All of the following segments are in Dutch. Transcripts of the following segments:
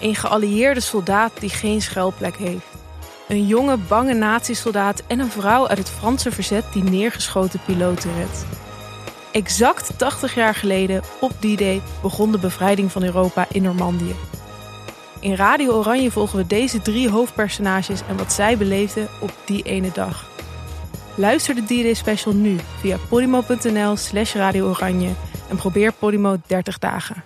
Een geallieerde soldaat die geen schuilplek heeft. Een jonge, bange nazi-soldaat en een vrouw uit het Franse verzet die neergeschoten piloten redt. Exact 80 jaar geleden, op die day, begon de bevrijding van Europa in Normandië. In Radio Oranje volgen we deze drie hoofdpersonages en wat zij beleefden op die ene dag. Luister de D-Day special nu via podimo.nl slash Radio Oranje en probeer Podimo 30 dagen.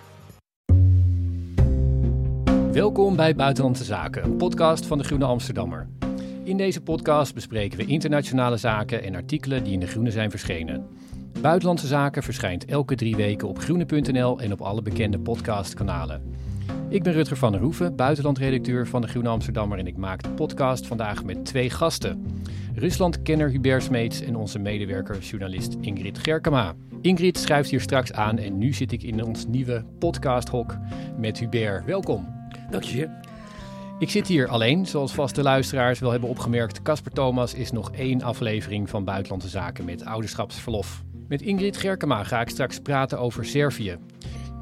Welkom bij Buitenlandse Zaken, een podcast van de Groene Amsterdammer. In deze podcast bespreken we internationale zaken en artikelen die in de Groene zijn verschenen. Buitenlandse Zaken verschijnt elke drie weken op groene.nl en op alle bekende podcastkanalen. Ik ben Rutger van der Hoeven, buitenlandredacteur van de Groene Amsterdammer en ik maak de podcast vandaag met twee gasten. Ruslandkenner Hubert Smeets en onze medewerker journalist Ingrid Gerkema. Ingrid schrijft hier straks aan en nu zit ik in ons nieuwe podcasthok met Hubert. Welkom. Dank je. Ik zit hier alleen, zoals vaste luisteraars wel hebben opgemerkt. Casper Thomas is nog één aflevering van Buitenlandse Zaken met ouderschapsverlof. Met Ingrid Gerkema ga ik straks praten over Servië.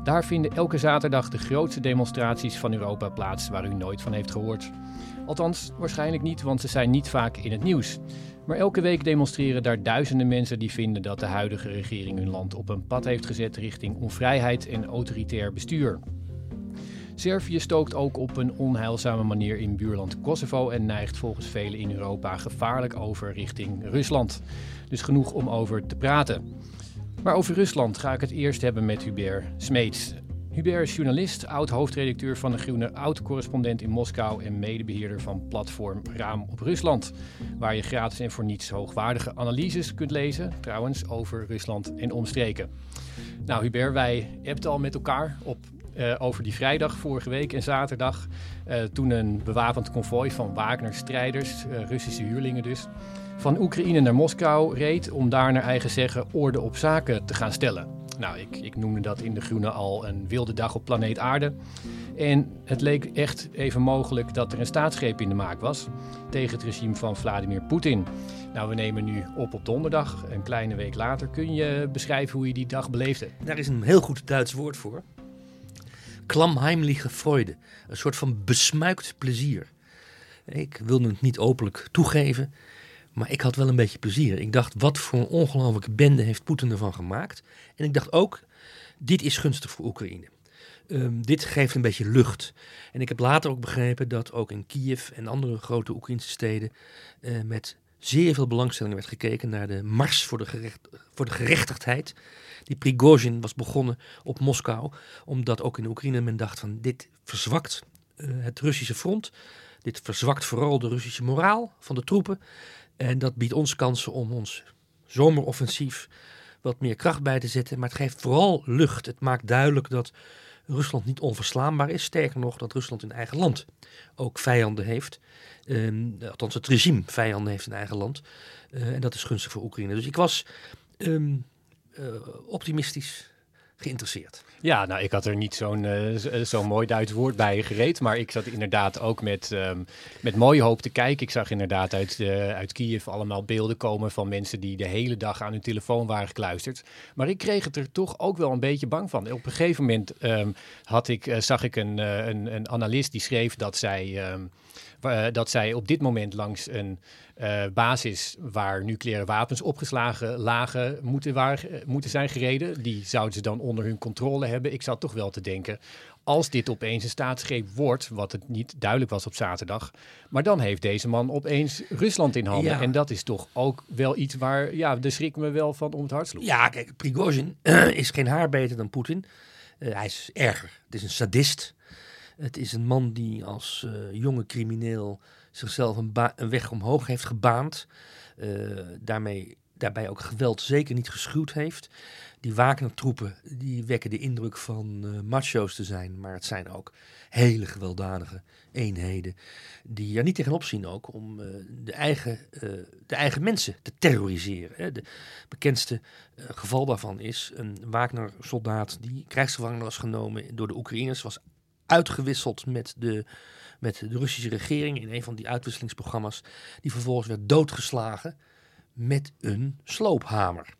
Daar vinden elke zaterdag de grootste demonstraties van Europa plaats waar u nooit van heeft gehoord. Althans, waarschijnlijk niet, want ze zijn niet vaak in het nieuws. Maar elke week demonstreren daar duizenden mensen die vinden dat de huidige regering hun land op een pad heeft gezet richting onvrijheid en autoritair bestuur. Servië stookt ook op een onheilzame manier in buurland Kosovo en neigt volgens velen in Europa gevaarlijk over richting Rusland. Dus genoeg om over te praten. Maar over Rusland ga ik het eerst hebben met Hubert Smeets. Hubert is journalist, oud-hoofdredacteur van De Groene, oud-correspondent in Moskou en medebeheerder van platform Raam op Rusland. Waar je gratis en voor niets hoogwaardige analyses kunt lezen, trouwens, over Rusland en omstreken. Nou Hubert, wij hebben al met elkaar op uh, over die vrijdag vorige week en zaterdag. Uh, toen een bewapend konvooi van Wagner-strijders, uh, Russische huurlingen dus, van Oekraïne naar Moskou reed om daar naar eigen zeggen orde op zaken te gaan stellen. Nou, ik, ik noemde dat in de Groene al een wilde dag op planeet Aarde. En het leek echt even mogelijk dat er een staatsgreep in de maak was tegen het regime van Vladimir Poetin. Nou, we nemen nu op op donderdag, een kleine week later. Kun je beschrijven hoe je die dag beleefde? Daar is een heel goed Duits woord voor klamheimliche Freude. Een soort van besmuikt plezier. Ik wilde het niet openlijk toegeven, maar ik had wel een beetje plezier. Ik dacht, wat voor een ongelofelijke bende heeft Poetin ervan gemaakt? En ik dacht ook, dit is gunstig voor Oekraïne. Um, dit geeft een beetje lucht. En ik heb later ook begrepen dat ook in Kiev en andere grote Oekraïnse steden uh, met zeer veel belangstelling werd gekeken naar de mars voor de, gerecht, voor de gerechtigheid die Prigozhin was begonnen op Moskou. Omdat ook in Oekraïne men dacht van dit verzwakt uh, het Russische front. Dit verzwakt vooral de Russische moraal van de troepen. En dat biedt ons kansen om ons zomeroffensief wat meer kracht bij te zetten. Maar het geeft vooral lucht. Het maakt duidelijk dat Rusland niet onverslaanbaar is. Sterker nog, dat Rusland in eigen land ook vijanden heeft. Um, althans, het regime vijanden heeft in eigen land. Uh, en dat is gunstig voor Oekraïne. Dus ik was um, uh, optimistisch geïnteresseerd. Ja, nou, ik had er niet zo'n uh, zo'n mooi Duits woord bij gereed, maar ik zat inderdaad ook met, um, met mooie hoop te kijken. Ik zag inderdaad uit, uh, uit Kiev allemaal beelden komen van mensen die de hele dag aan hun telefoon waren gekluisterd. Maar ik kreeg het er toch ook wel een beetje bang van. Op een gegeven moment um, had ik, zag ik een, een, een analist die schreef dat zij... Um, dat zij op dit moment langs een uh, basis waar nucleaire wapens opgeslagen lagen moeten, waar, moeten zijn gereden. Die zouden ze dan onder hun controle hebben. Ik zat toch wel te denken, als dit opeens een staatsgreep wordt, wat het niet duidelijk was op zaterdag, maar dan heeft deze man opeens Rusland in handen. Ja. En dat is toch ook wel iets waar, ja, de schrik me wel van om het hart sloeg. Ja, kijk, Prigozhin is geen haar beter dan Poetin. Uh, hij is erger. Het is een sadist. Het is een man die als uh, jonge crimineel zichzelf een, weg omhoog heeft gebaand. Uh, daarmee daarbij ook geweld zeker niet geschuwd heeft. Die Wagner-troepen die wekken de indruk van uh, macho's te zijn, maar het zijn ook hele gewelddadige eenheden die er niet tegenop zien ook om de, eigen, de eigen mensen te terroriseren. Hè. De bekendste geval daarvan is een Wagner-soldaat die krijgsgevangen was genomen door de Oekraïners, was uitgewisseld met de, met de Russische regering in een van die uitwisselingsprogramma's, die vervolgens werd doodgeslagen met een sloophamer.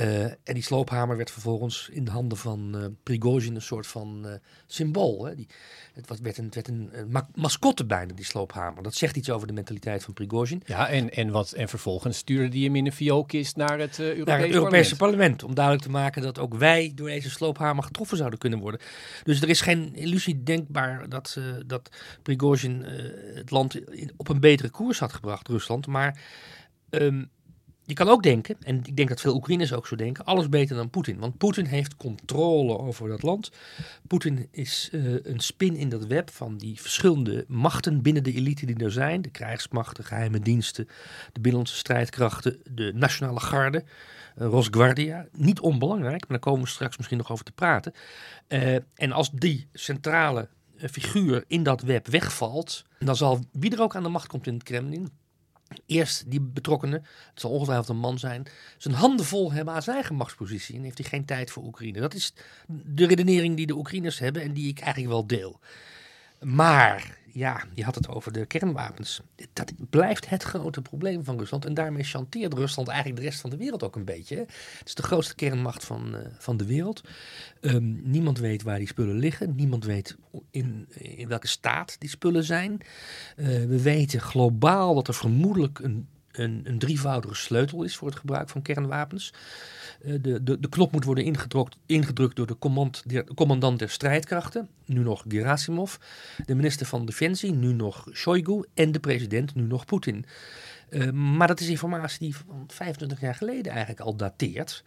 Uh, en die sloophamer werd vervolgens in de handen van uh, Prigozhin een soort van uh, symbool. Hè. Die, het was, werd een, het werd een, een ma mascotte bijna, die sloophamer. Dat zegt iets over de mentaliteit van Prigozhin. Ja, en, en, wat, en vervolgens stuurde die hem in een vioolkist naar het, Europese, naar het Europese parlement. Om duidelijk te maken dat ook wij door deze sloophamer getroffen zouden kunnen worden. Dus er is geen illusie denkbaar dat, dat Prigozhin het land in, op een betere koers had gebracht, Rusland. Maar... Um, je kan ook denken, en ik denk dat veel Oekraïners ook zo denken, alles beter dan Poetin. Want Poetin heeft controle over dat land. Poetin is uh, een spin in dat web van die verschillende machten binnen de elite die er zijn. De krijgsmacht, de geheime diensten, de binnenlandse strijdkrachten, de nationale garde, uh, Rosguardia. Niet onbelangrijk, maar daar komen we straks misschien nog over te praten. Uh, en als die centrale figuur in dat web wegvalt, dan zal wie er ook aan de macht komt in het Kremlin, eerst die betrokkenen, het zal ongetwijfeld een man zijn, zijn handen vol hebben aan zijn eigen machtspositie en heeft hij geen tijd voor Oekraïne. Dat is de redenering die de Oekraïners hebben en die ik eigenlijk wel deel. Maar ja, je had het over de kernwapens. Dat blijft het grote probleem van Rusland. En daarmee chanteert Rusland eigenlijk de rest van de wereld ook een beetje. Het is de grootste kernmacht van, uh, van de wereld. Um, niemand weet waar die spullen liggen. Niemand weet in, in welke staat die spullen zijn. Uh, we weten globaal dat er vermoedelijk een, een, een drievoudige sleutel is voor het gebruik van kernwapens. Eh, de, de, de knop moet worden ingedrukt, ingedrukt door de, command, de commandant der strijdkrachten, nu nog Gerasimov, de minister van Defensie, nu nog Shoigu en de president, nu nog Poetin. Uh, maar dat is informatie die van 25 jaar geleden eigenlijk al dateert.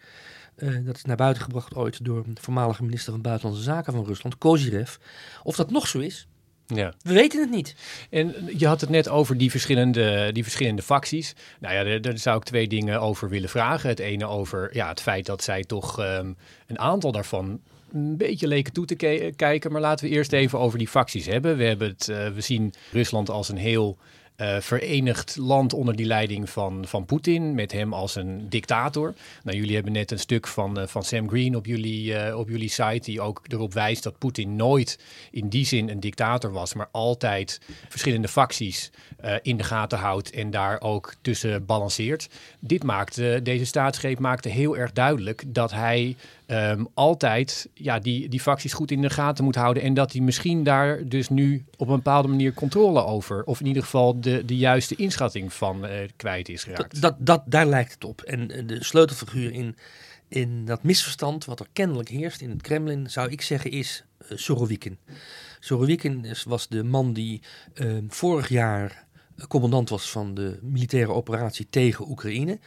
Uh, dat is naar buiten gebracht ooit door de voormalige minister van Buitenlandse Zaken van Rusland, Kozirev. Of dat nog zo is, ja. We weten het niet. En je had het net over die verschillende, die verschillende facties. Nou ja, daar, zou ik twee dingen over willen vragen. Het ene over ja, het feit dat zij toch um, een aantal daarvan een beetje leken toe te kijken. Maar laten we eerst even over die facties hebben. We, hebben het, uh, we zien Rusland als een heel uh, verenigd land onder die leiding van, van Poetin, met hem als een dictator. Nou, jullie hebben net een stuk van, uh, van Sam Green op jullie, uh, op jullie site, die ook erop wijst dat Poetin nooit in die zin een dictator was, maar altijd verschillende facties in de gaten houdt en daar ook tussen balanceert. Dit maakte, deze staatsgreep maakte heel erg duidelijk dat hij um, altijd ja, die, die facties goed in de gaten moet houden. En dat hij misschien daar dus nu op een bepaalde manier controle over, of in ieder geval de, de juiste inschatting van uh, kwijt is geraakt. Dat, dat, dat, daar lijkt het op. En de sleutelfiguur in, in dat misverstand wat er kennelijk heerst in het Kremlin, zou ik zeggen, is uh, Sorowikin. Sorowikin was de man die uh, vorig jaar commandant was van de militaire operatie tegen Oekraïne.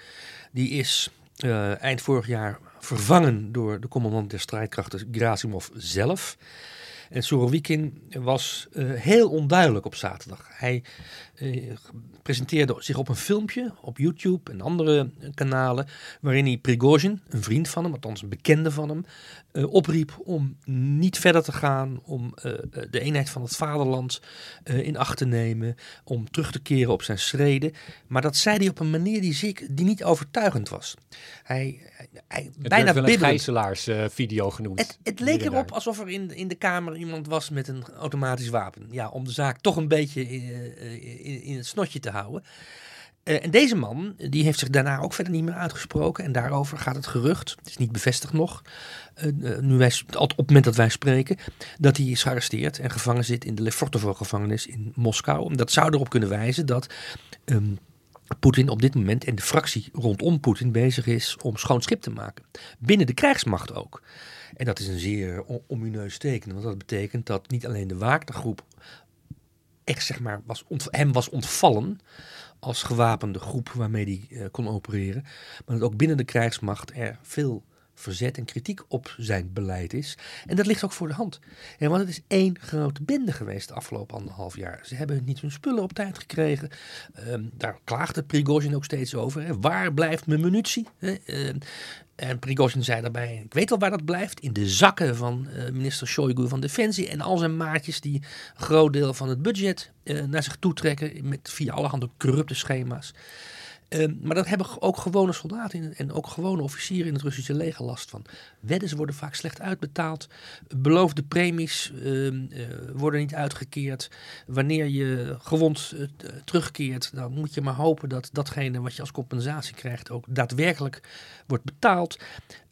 Die is uh, eind vorig jaar vervangen door de commandant der strijdkrachten Grasimov zelf. En Sorowikin was uh, heel onduidelijk op zaterdag. Hij uh, presenteerde zich op een filmpje op YouTube en andere kanalen, waarin hij Prigozhin, een vriend van hem, althans een bekende van hem, uh, opriep om niet verder te gaan, om de eenheid van het vaderland in acht te nemen, om terug te keren op zijn schreden. Maar dat zei hij op een manier die, die niet overtuigend was. Hij, hij het bijna werd een gijzelaarsvideo genoemd. Het, het leek erop alsof er in, in de kamer iemand was met een automatisch wapen. Ja, om de zaak toch een beetje in, in, in het snotje te houden. Uh, en deze man, die heeft zich daarna ook verder niet meer uitgesproken. En daarover gaat het gerucht, het is niet bevestigd nog, uh, nu wij, op het moment dat wij spreken, dat hij is gearresteerd en gevangen zit in de Lefortovo-gevangenis in Moskou. Dat zou erop kunnen wijzen dat um, Poetin op dit moment en de fractie rondom Poetin bezig is om schoon schip te maken. Binnen de krijgsmacht ook. En dat is een zeer omineus teken, want dat betekent dat niet alleen de Wagnergroep echt zeg maar was hem was ontvallen als gewapende groep waarmee hij uh, kon opereren, maar dat ook binnen de krijgsmacht er veel verzet en kritiek op zijn beleid is. En dat ligt ook voor de hand. En want het is één grote bende geweest de afgelopen anderhalf jaar. Ze hebben niet hun spullen op tijd gekregen. Ehm, daar klaagde Prigozhin ook steeds over. Hè. Waar blijft mijn munitie? Ehm, en Prigozhin zei daarbij, ik weet wel waar dat blijft. In de zakken van uh, minister Shoigu van Defensie en al zijn maatjes die een groot deel van het budget uh, naar zich toe trekken met, via allerhande corrupte schema's. Ehm, maar dat hebben ook gewone soldaten en ook gewone officieren in het Russische leger last van. Wedden worden vaak slecht uitbetaald. Beloofde premies ehm, eh, worden niet uitgekeerd. Wanneer je gewond uh, terugkeert, dan moet je maar hopen dat datgene wat je als compensatie krijgt ook daadwerkelijk wordt betaald.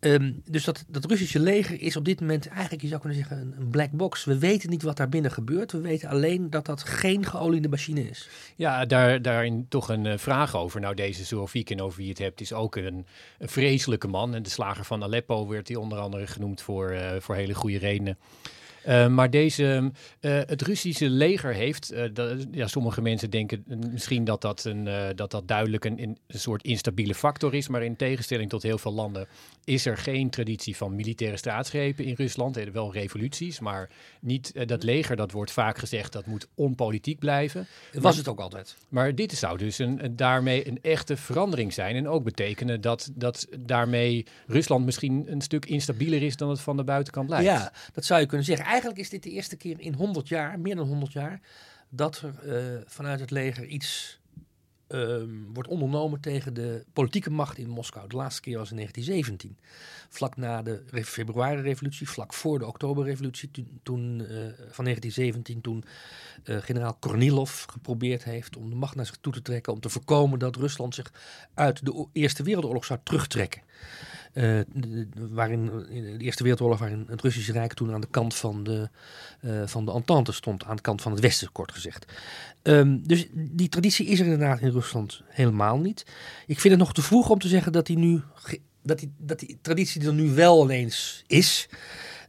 Um, dus dat, dat Russische leger is op dit moment eigenlijk, je zou kunnen zeggen, een, een, black box. We weten niet wat daar binnen gebeurt. We weten alleen dat dat geen geoliede machine is. Ja, daar, daarin toch een uh, vraag over. Nou, deze Surovikin over wie je het hebt, is ook een, een vreselijke man. En de slager van Aleppo werd hij onder andere genoemd voor, uh, voor hele goede redenen. Uh, maar deze, uh, het Russische leger heeft, uh, dat, ja, sommige mensen denken misschien dat dat, een, dat, dat duidelijk een, een, soort instabiele factor is. Maar in tegenstelling tot heel veel landen is er geen traditie van militaire staatsgrepen in Rusland. Er wel revoluties, maar niet dat leger, dat wordt vaak gezegd, dat moet onpolitiek blijven. Was het ook altijd. Maar dit zou dus een, een, daarmee een echte verandering zijn. En ook betekenen dat, dat daarmee Rusland misschien een stuk instabieler is dan het van de buitenkant lijkt. Ja, dat zou je kunnen zeggen eigenlijk is dit de eerste keer in 100 jaar, meer dan 100 jaar, dat er uh, vanuit het leger iets uh, wordt ondernomen tegen de politieke macht in Moskou. De laatste keer was in 1917. Vlak na de februari-revolutie, vlak voor de oktoberrevolutie, toen, toen uh, van 1917, toen uh, generaal Kornilov geprobeerd heeft om de macht naar zich toe te trekken, om te voorkomen dat Rusland zich uit de Eerste Wereldoorlog zou terugtrekken. Uh, waarin in de Eerste Wereldoorlog, waarin het Russische Rijk toen aan de kant van de, uh, van de Entente stond, aan de kant van het Westen, kort gezegd. Um, dus die traditie is er inderdaad in Rusland helemaal niet. Ik vind het nog te vroeg om te zeggen dat die, nu, dat die, dat die traditie er nu wel ineens is.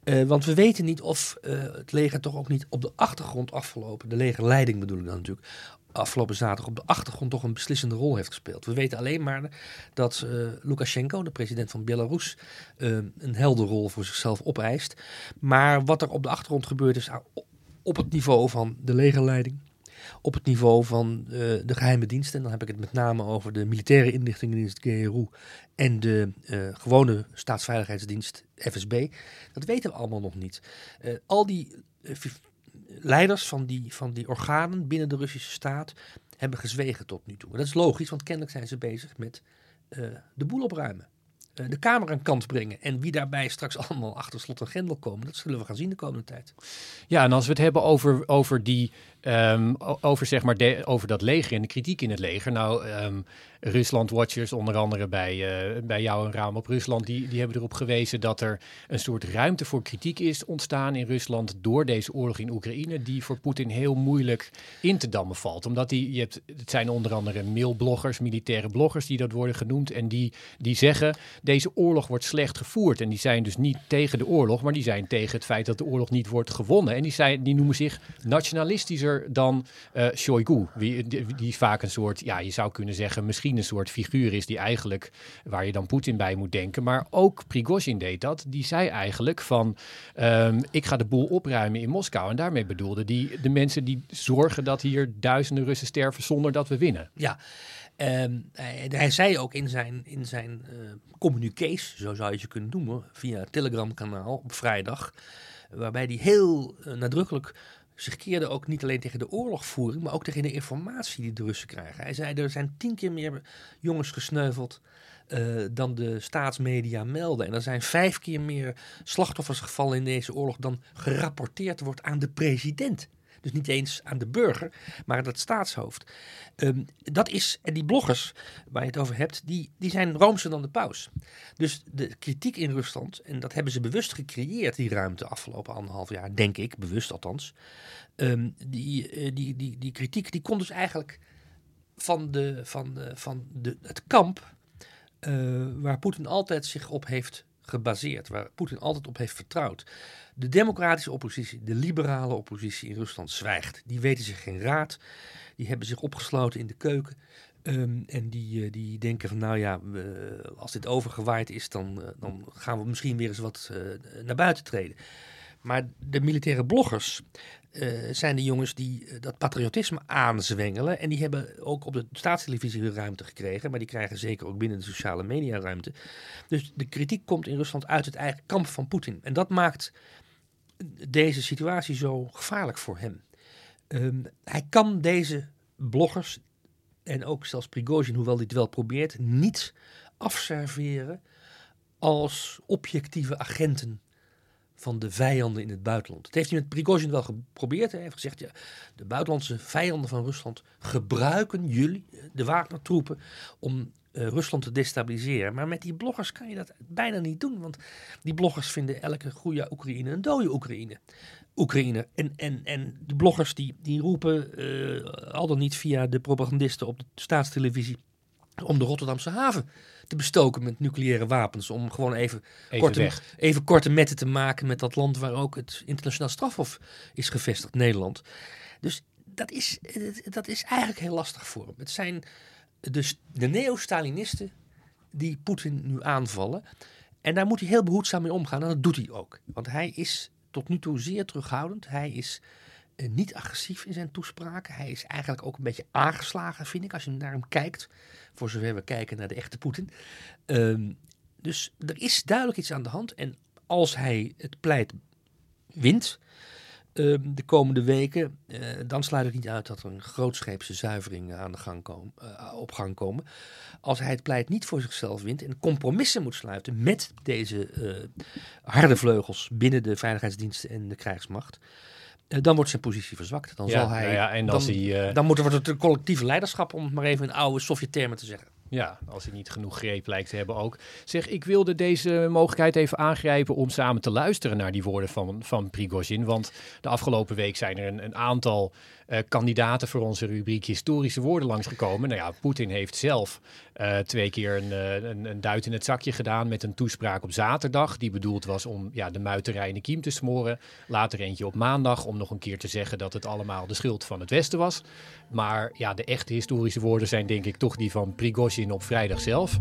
Uh, want we weten niet of het leger toch ook niet op de achtergrond afgelopen, de legerleiding bedoel ik dan natuurlijk, afgelopen zaterdag op de achtergrond toch een beslissende rol heeft gespeeld. We weten alleen maar dat uh, Lukashenko, de president van Belarus, uh, een helder rol voor zichzelf opeist. Maar wat er op de achtergrond gebeurt is op het niveau van de legerleiding, op het niveau van uh, de geheime diensten. Dan heb ik het met name over de militaire inlichtingendienst GRU en de gewone staatsveiligheidsdienst FSB. Dat weten we allemaal nog niet. al die leiders van die, van die organen binnen de Russische staat hebben gezwegen tot nu toe. Dat is logisch, want kennelijk zijn ze bezig met uh, de boel opruimen. Uh, de Kamer aan kant brengen. En wie daarbij straks allemaal achter slot en grendel komen, dat zullen we gaan zien de komende tijd. Ja, en als we het hebben over, over die. Um, over, zeg maar over dat leger en de kritiek in het leger. Nou, um, Rusland-watchers, onder andere bij, uh, bij jou en Raam op Rusland, die, die hebben erop gewezen dat er een soort ruimte voor kritiek is ontstaan in Rusland door deze oorlog in Oekraïne, die voor Poetin heel moeilijk in te dammen valt. Omdat die, je hebt, het zijn onder andere mailbloggers, militaire bloggers die dat worden genoemd, en die, die zeggen deze oorlog wordt slecht gevoerd. En die zijn dus niet tegen de oorlog, maar die zijn tegen het feit dat de oorlog niet wordt gewonnen. En die, zijn, die noemen zich nationalistischer dan uh, Shoigu, die, die, vaak een soort, ja, je zou kunnen zeggen, misschien een soort figuur is die eigenlijk, waar je dan Poetin bij moet denken. Maar ook Prigozhin deed dat. Die zei eigenlijk van, um, ik ga de boel opruimen in Moskou. En daarmee bedoelde die de mensen die zorgen dat hier duizenden Russen sterven zonder dat we winnen. Ja, um, hij, zei ook in zijn, in zijn uh, communiqués, zo zou je ze kunnen noemen, via Telegram-kanaal op vrijdag, waarbij hij heel uh, nadrukkelijk zich keerde ook niet alleen tegen de oorlogvoering, maar ook tegen de informatie die de Russen krijgen. Hij zei er zijn tien keer meer jongens gesneuveld uh, dan de staatsmedia melden. En er zijn vijf keer meer slachtoffers gevallen in deze oorlog dan gerapporteerd wordt aan de president. Dus niet eens aan de burger, maar aan het staatshoofd. Um, dat is, en die bloggers waar je het over hebt, die, die zijn roomser dan de paus. Dus de kritiek in Rusland, en dat hebben ze bewust gecreëerd, die ruimte afgelopen anderhalf jaar, denk ik, bewust althans. Um, die, die, die, die kritiek die komt dus eigenlijk van, de, van, van de, het kamp uh, waar Poetin altijd zich op heeft gebaseerd, waar Poetin altijd op heeft vertrouwd. De democratische oppositie, de liberale oppositie in Rusland zwijgt. Die weten zich geen raad. Die hebben zich opgesloten in de keuken Ehm, en die, eh, die denken van, nou ja, als dit overgewaaid is, dan, dan gaan we misschien weer eens wat naar buiten treden. Maar de militaire bloggers zijn de jongens die dat patriotisme aanzwengelen. En die hebben ook op de staatstelevisie ruimte gekregen. Maar die krijgen zeker ook binnen de sociale media ruimte. Dus de kritiek komt in Rusland uit het eigen kamp van Poetin. En dat maakt deze situatie zo gevaarlijk voor hem. Ehm, hij kan deze bloggers en ook zelfs Prigozhin, hoewel het wel probeert, niet afserveren als objectieve agenten van de vijanden in het buitenland. Dat heeft hij met Prigozhin wel geprobeerd. Hij heeft gezegd, ja, de buitenlandse vijanden van Rusland gebruiken jullie, de Wagner-troepen, om uh, Rusland te destabiliseren. Maar met die bloggers kan je dat bijna niet doen. Want die bloggers vinden elke goede Oekraïne een dode Oekraïne. Oekraïne. En, en, en de bloggers die, die roepen, uh, al dan niet via de propagandisten op de staatstelevisie, om de Rotterdamse haven te bestoken met nucleaire wapens. Om gewoon even, even korte, even korte metten te maken met dat land waar ook het internationaal strafhof is gevestigd, Nederland. Dus dat is, dat is eigenlijk heel lastig voor hem. Het zijn dus de neo-Stalinisten die Poetin nu aanvallen. En daar moet hij heel behoedzaam mee omgaan. En dat doet hij ook. Want hij is tot nu toe zeer terughoudend. Hij is niet agressief in zijn toespraken. Hij is eigenlijk ook een beetje aangeslagen, vind ik, als je naar hem kijkt. Voor zover we kijken naar de echte Poetin. Ehm, dus er is duidelijk iets aan de hand. En als hij het pleit wint, Ehm, de komende weken, uh, dan sluit ik niet uit dat er een grootscheepse zuivering aan de gang komen, uh, op gang komen. Als hij het pleit niet voor zichzelf wint en compromissen moet sluiten met deze harde vleugels binnen de veiligheidsdiensten en de krijgsmacht. Dan wordt zijn positie verzwakt. Dan, zal hij, nou ja, en dan, hij, dan moet er het collectieve leiderschap, om het maar even in oude Sovjet-termen te zeggen. Ja, als hij niet genoeg greep lijkt te hebben ook. Zeg, ik wilde deze mogelijkheid even aangrijpen om samen te luisteren naar die woorden van, van Prigozhin. Want de afgelopen week zijn er een, een aantal uh, kandidaten voor onze rubriek historische woorden langsgekomen. Nou ja, Poetin heeft zelf uh, twee keer een, uh, een, een, duit in het zakje gedaan met een toespraak op zaterdag. Die bedoeld was om ja, de muiterij in de kiem te smoren. Later eentje op maandag om nog een keer te zeggen dat het allemaal de schuld van het Westen was. Maar ja, de echte historische woorden zijn denk ik toch die van Prigozhin op vrijdag zelf.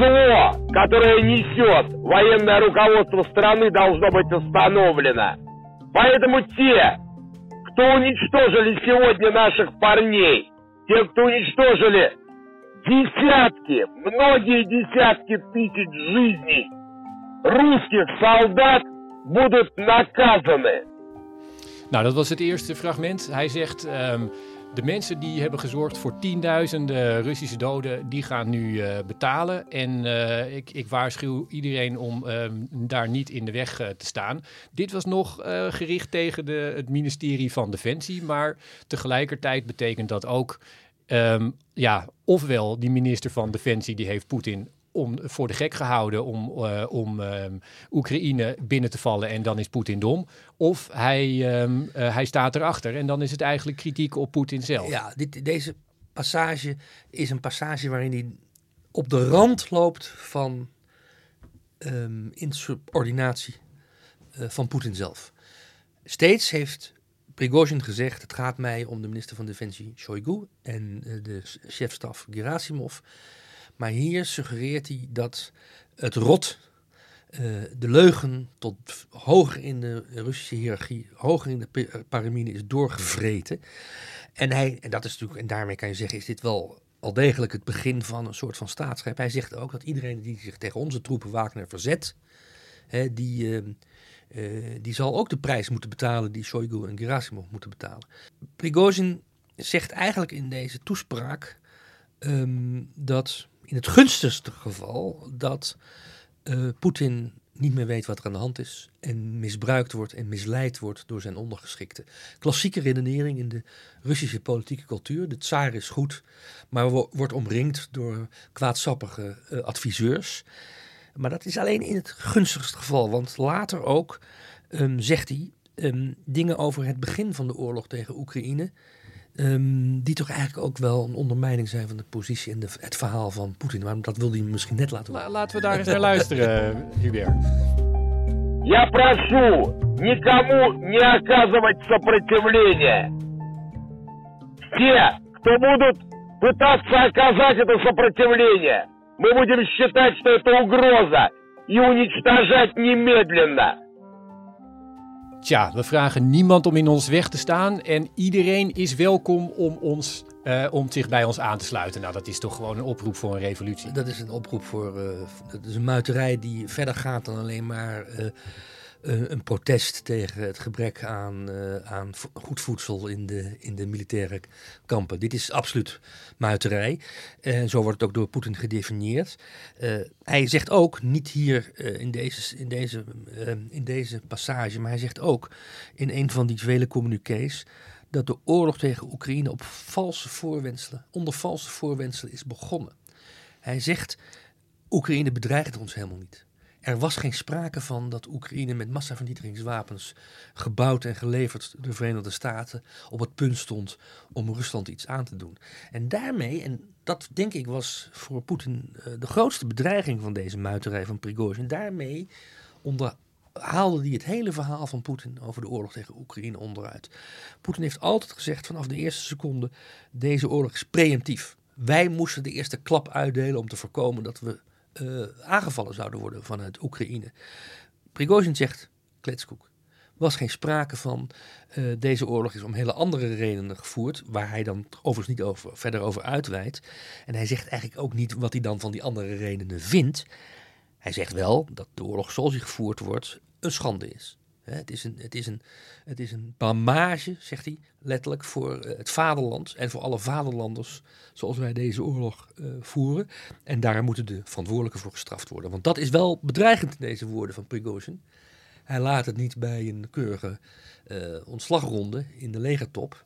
Зло, которое несет военное руководство страны, должно быть остановлено. Поэтому те, кто уничтожили сегодня наших парней, те, кто уничтожили десятки, многие десятки тысяч жизней русских солдат, будут наказаны. Nou, dat was het. Hij zegt. Um, de mensen die hebben gezorgd voor tienduizenden Russische doden, die gaan nu uh, betalen. En uh, ik, ik, waarschuw iedereen om uh, daar niet in de weg uh, te staan. Dit was nog gericht tegen de, het ministerie van Defensie, maar tegelijkertijd betekent dat ook um, ja, ofwel die minister van Defensie die heeft Poetin om, voor de gek gehouden om, uh, om um, Oekraïne binnen te vallen en dan is Poetin dom. Of hij, um, uh, hij staat erachter en dan is het eigenlijk kritiek op Poetin zelf. Ja, dit, deze passage is een passage waarin hij op de rand loopt van um, insubordinatie uh, van Poetin zelf. Steeds heeft Prigozhin gezegd: het gaat mij om de minister van Defensie Shoigu en de chefstaf Gerasimov. Maar hier suggereert hij dat het rot, uh, de leugen tot hoger in de Russische hiërarchie, hoger in de paramine is doorgevreten. En, hij, en dat is natuurlijk, en daarmee kan je zeggen, is dit wel al degelijk het begin van een soort van staatsgreep. Hij zegt ook dat iedereen die zich tegen onze troepen Wagner verzet, hè, die, uh, die zal ook de prijs moeten betalen die Shoigu en Gerasimov moeten betalen. Prigozhin zegt eigenlijk in deze toespraak um, dat in het gunstigste geval dat uh, Poetin niet meer weet wat er aan de hand is en misbruikt wordt en misleid wordt door zijn ondergeschikte. Klassieke redenering in de Russische politieke cultuur. De tsaar is goed, maar wordt omringd door kwaadsappige uh, adviseurs. Maar dat is alleen in het gunstigste geval, want later ook um, zegt hij um, dingen over het begin van de oorlog tegen Oekraïne Um, die toch eigenlijk ook wel een ondermijning zijn van de positie en de, het verhaal van Poetin. Maar dat wilde hij misschien net laten horen. La, laten we daar eens naar luisteren, Hubert. Я прошу никому не оказывать сопротивления. Те, кто будут пытаться оказать это сопротивление. Мы будем считать, что это угроза и уничтожать немедленно. Tja, we vragen niemand om in ons weg te staan en iedereen is welkom om, ons, uh, om zich bij ons aan te sluiten. Nou, dat is toch gewoon een oproep voor een revolutie. Dat is een oproep voor. Uh, dat is een muiterij die verder gaat dan alleen maar. Uh, een protest tegen het gebrek aan, uh, aan goed voedsel in de, in de militaire kampen. Dit is absoluut muiterij. En zo wordt het ook door Poetin gedefinieerd. Uh, hij zegt ook, niet hier uh, in, deze, in, deze, in deze passage, maar hij zegt ook in een van die vele communiqués dat de oorlog tegen Oekraïne op valse voorwenselen, onder valse voorwenselen is begonnen. Hij zegt, Oekraïne bedreigt ons helemaal niet. Er was geen sprake van dat Oekraïne met massavernietigingswapens gebouwd en geleverd de Verenigde Staten op het punt stond om Rusland iets aan te doen. En daarmee, en dat denk ik was voor Poetin uh, de grootste bedreiging van deze muiterij van Prigozhin, daarmee onderhaalde hij het hele verhaal van Poetin over de oorlog tegen Oekraïne onderuit. Poetin heeft altijd gezegd vanaf de eerste seconde, deze oorlog is preemptief. Wij moesten de eerste klap uitdelen om te voorkomen dat we uh, aangevallen zouden worden vanuit Oekraïne. Prigozhin zegt, kletskoek, was geen sprake van. Uh, deze oorlog is om hele andere redenen gevoerd, waar hij dan overigens niet over, verder over uitweidt. En hij zegt eigenlijk ook niet wat hij dan van die andere redenen vindt. Hij zegt wel dat de oorlog zoals hij gevoerd wordt een schande is. Het is, een, het, is een, het is een blamage, zegt hij letterlijk, voor eh, het vaderland en voor alle vaderlanders zoals wij deze oorlog uh, voeren. En daar moeten de verantwoordelijken voor gestraft worden. Want dat is wel bedreigend in deze woorden van Prigozhin. Hij laat het niet bij een keurige uh, ontslagronde in de legertop.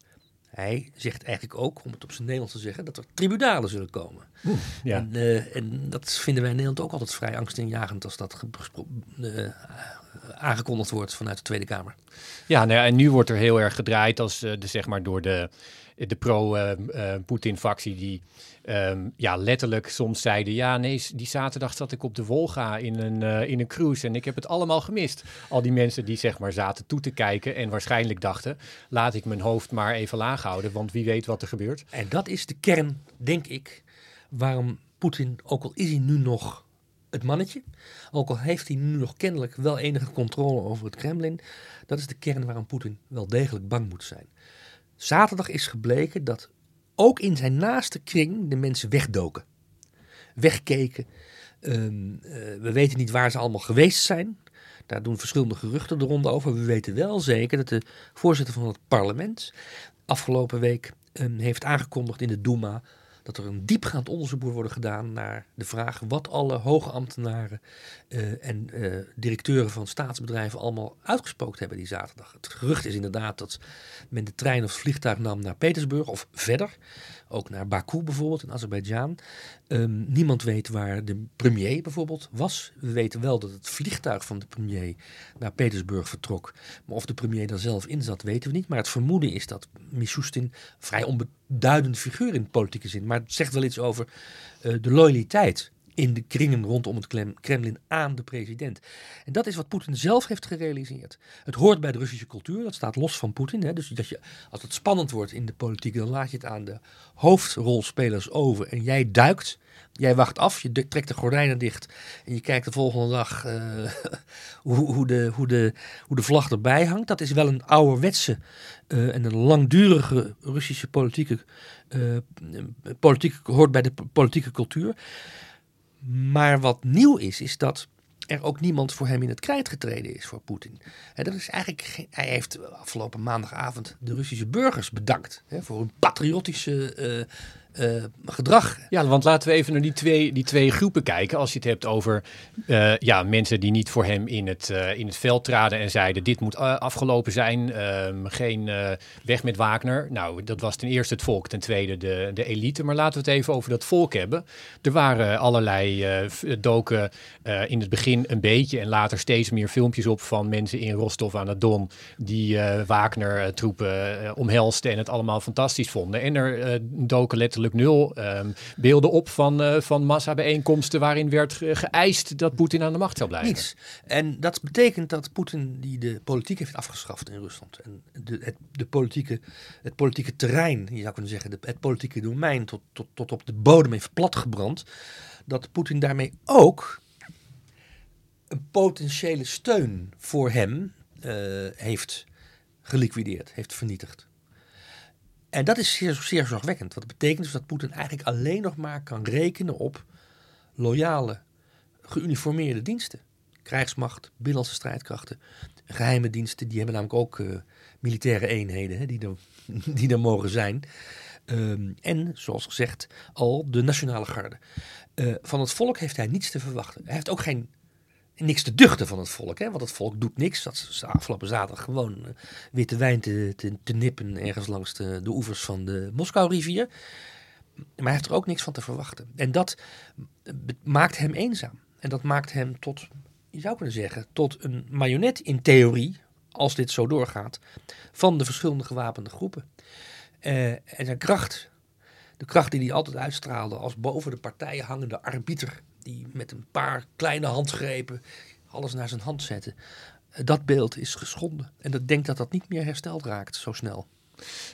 Hij zegt eigenlijk ook, om het op zijn Nederlands te zeggen, dat er tribunalen zullen komen. Oeh, ja. en, uh, en, dat vinden wij in Nederland ook altijd vrij angstaanjagend als dat uh, aangekondigd wordt vanuit de Tweede Kamer. Ja, nou ja, en nu wordt er heel erg gedraaid als uh, de, zeg maar door de, de pro-Poetin-factie die um, ja, letterlijk soms zeiden... ja, nee, die zaterdag zat ik op de Wolga in een, uh, in een cruise en ik heb het allemaal gemist. Al die mensen die zeg maar zaten toe te kijken en waarschijnlijk dachten... laat ik mijn hoofd maar even laag houden, want wie weet wat er gebeurt. En dat is de kern, denk ik, waarom Poetin, ook al is hij nu nog het mannetje. Ook al heeft hij nu nog kennelijk wel enige controle over het Kremlin. Dat is de kern waarom Poetin wel degelijk bang moet zijn. Zaterdag is gebleken dat ook in zijn naaste kring de mensen wegdoken. Wegkeken. Um, uh, we weten niet waar ze allemaal geweest zijn. Daar doen verschillende geruchten de ronde over. We weten wel zeker dat de voorzitter van het parlement afgelopen week um, heeft aangekondigd in de Duma dat er een diepgaand onderzoek moet worden gedaan naar de vraag wat alle hoge ambtenaren uh, en uh, directeuren van staatsbedrijven allemaal uitgesproken hebben die zaterdag. Het gerucht is inderdaad dat men de trein of vliegtuig nam naar Petersburg of verder, ook naar Baku bijvoorbeeld in Azerbeidzjan. Um, niemand weet waar de premier bijvoorbeeld was. We weten wel dat het vliegtuig van de premier naar Petersburg vertrok. Maar of de premier daar zelf in zat, weten we niet. Maar het vermoeden is dat Mishustin vrij onbeduidend figuur in politieke zin. Maar het zegt wel iets over uh, de loyaliteit in de kringen rondom het Kremlin aan de president. En dat is wat Poetin zelf heeft gerealiseerd. Het hoort bij de Russische cultuur, dat staat los van Poetin. Dus dat je, als het spannend wordt in de politiek, dan laat je het aan de hoofdrolspelers over. En jij duikt, jij wacht af, je trekt de gordijnen dicht en je kijkt de volgende dag uh, hoe, hoe, de, hoe, de, hoe de vlag erbij hangt. Dat is wel een ouderwetse uh, en een langdurige Russische politieke, uh, politiek hoort bij de politieke cultuur. Maar wat nieuw is, is dat er ook niemand voor hem in het krijt getreden is voor Poetin. dat is eigenlijk hij heeft afgelopen maandagavond de Russische burgers bedankt hè, voor hun patriotische uh, gedrag. Ja, want laten we even naar die twee, die twee groepen kijken. Als je het hebt over uh, ja, mensen die niet voor hem in het, uh, in het veld traden en zeiden: dit moet afgelopen zijn, ehm, geen weg met Wagner. Nou, dat was ten eerste het volk, ten tweede de, de elite. Maar laten we het even over dat volk hebben. Er waren allerlei doken in het begin een beetje en later steeds meer filmpjes op van mensen in Rostov aan het Don die Wagner-troepen omhelsten en het allemaal fantastisch vonden. En er doken letterlijk Nul ehm, beelden op van, uh, van massabijeenkomsten waarin werd geëist dat Poetin aan de macht zou blijven. En dat betekent dat Poetin die de politiek heeft afgeschaft in Rusland. En de, het, de politieke, het politieke terrein, je zou kunnen zeggen, de, het politieke domein tot, tot, tot op de bodem heeft platgebrand. Dat Poetin daarmee ook een potentiële steun voor hem uh, heeft geliquideerd, heeft vernietigd. En dat is zeer, zeer zorgwekkend. Wat betekent dus dat Poetin eigenlijk alleen nog maar kan rekenen op loyale, geuniformeerde diensten. Krijgsmacht, binnenlandse strijdkrachten, geheime diensten, die hebben namelijk ook uh, militaire eenheden hè, die, er, die mogen zijn. Um, en, zoals gezegd, al de nationale garde. Uh, van het volk heeft hij niets te verwachten. Hij heeft ook geen niks te duchten van het volk. Hè? Want het volk doet niks. Dat is afgelopen zaterdag gewoon uh, witte wijn te, te, nippen ergens langs de, de oevers van de Moskou-rivier. Maar hij heeft er ook niks van te verwachten. En dat maakt hem eenzaam. En dat maakt hem tot, je zou kunnen zeggen, tot een marionet in theorie, als dit zo doorgaat, van de verschillende gewapende groepen. Uh, en zijn kracht, de kracht die hij altijd uitstraalde als boven de partijen hangende arbiter, die met een paar kleine handgrepen alles naar zijn hand zette. Dat beeld is geschonden. En ik denk dat dat niet meer hersteld raakt zo snel.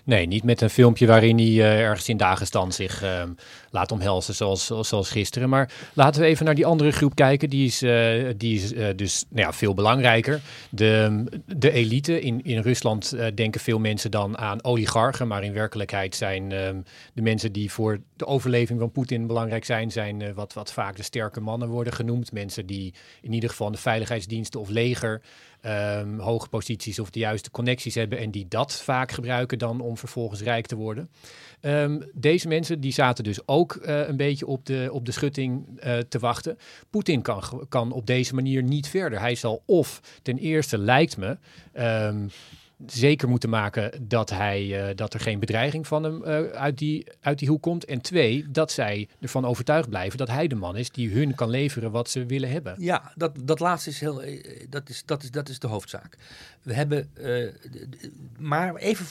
Nee, niet met een filmpje waarin hij uh, ergens in Dagestan zich uh, laat omhelzen zoals, zoals gisteren. Maar laten we even naar die andere groep kijken. Die is, uh, die is dus nou ja, veel belangrijker. De, de elite in, in Rusland denken veel mensen dan aan oligarchen. Maar in werkelijkheid zijn ehm, de mensen die voor de overleving van Poetin belangrijk zijn... zijn wat, wat vaak de sterke mannen worden genoemd. Mensen die in ieder geval de veiligheidsdiensten of leger um, hoge posities of de juiste connecties hebben en die dat vaak gebruiken dan om vervolgens rijk te worden. Um, deze mensen die zaten dus ook uh, een beetje op de, op de schutting uh, te wachten. Poetin kan, kan op deze manier niet verder. Hij zal of ten eerste lijkt me um, zeker moeten maken dat, hij, uh, dat er geen bedreiging van hem uh, uit, die, uit die hoek komt. En twee, dat zij ervan overtuigd blijven dat hij de man is die hun kan leveren wat ze willen hebben. Ja, dat, dat laatste is, heel, eh, dat is, dat, is, dat is de hoofdzaak. We hebben, maar even,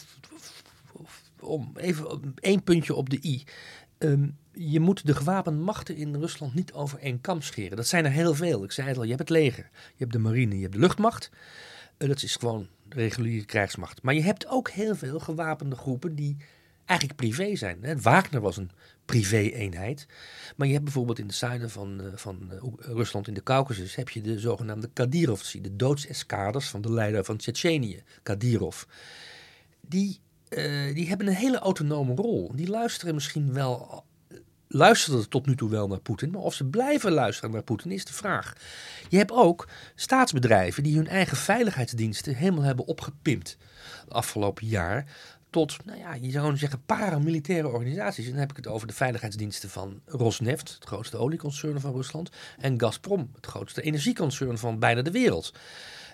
om, even één puntje op de i. Um, je moet de gewapende machten in Rusland niet over één kam scheren. Dat zijn er heel veel. Ik zei het al, je hebt het leger, je hebt de marine, je hebt de luchtmacht. Dat is gewoon reguliere krijgsmacht. Maar je hebt ook heel veel gewapende groepen die eigenlijk privé zijn. Wagner was een privé-eenheid. Maar je hebt bijvoorbeeld in het zuiden van, uh, van uh, Rusland, in de Caucasus, heb je de zogenaamde Kadyrovci, de doodseskaders van de leider van Tsjetsjenië, Kadyrov. Die, uh, die hebben een hele autonome rol. Die luisteren misschien wel luisterden tot nu toe wel naar Poetin. Maar of ze blijven luisteren naar Poetin is de vraag. Je hebt ook staatsbedrijven die hun eigen veiligheidsdiensten helemaal hebben opgepimpt afgelopen jaar. Tot, nou ja, je zou zeggen, paramilitaire organisaties. En dan heb ik het over de veiligheidsdiensten van Rosneft, het grootste olieconcern van Rusland. En Gazprom, het grootste energieconcern van bijna de wereld.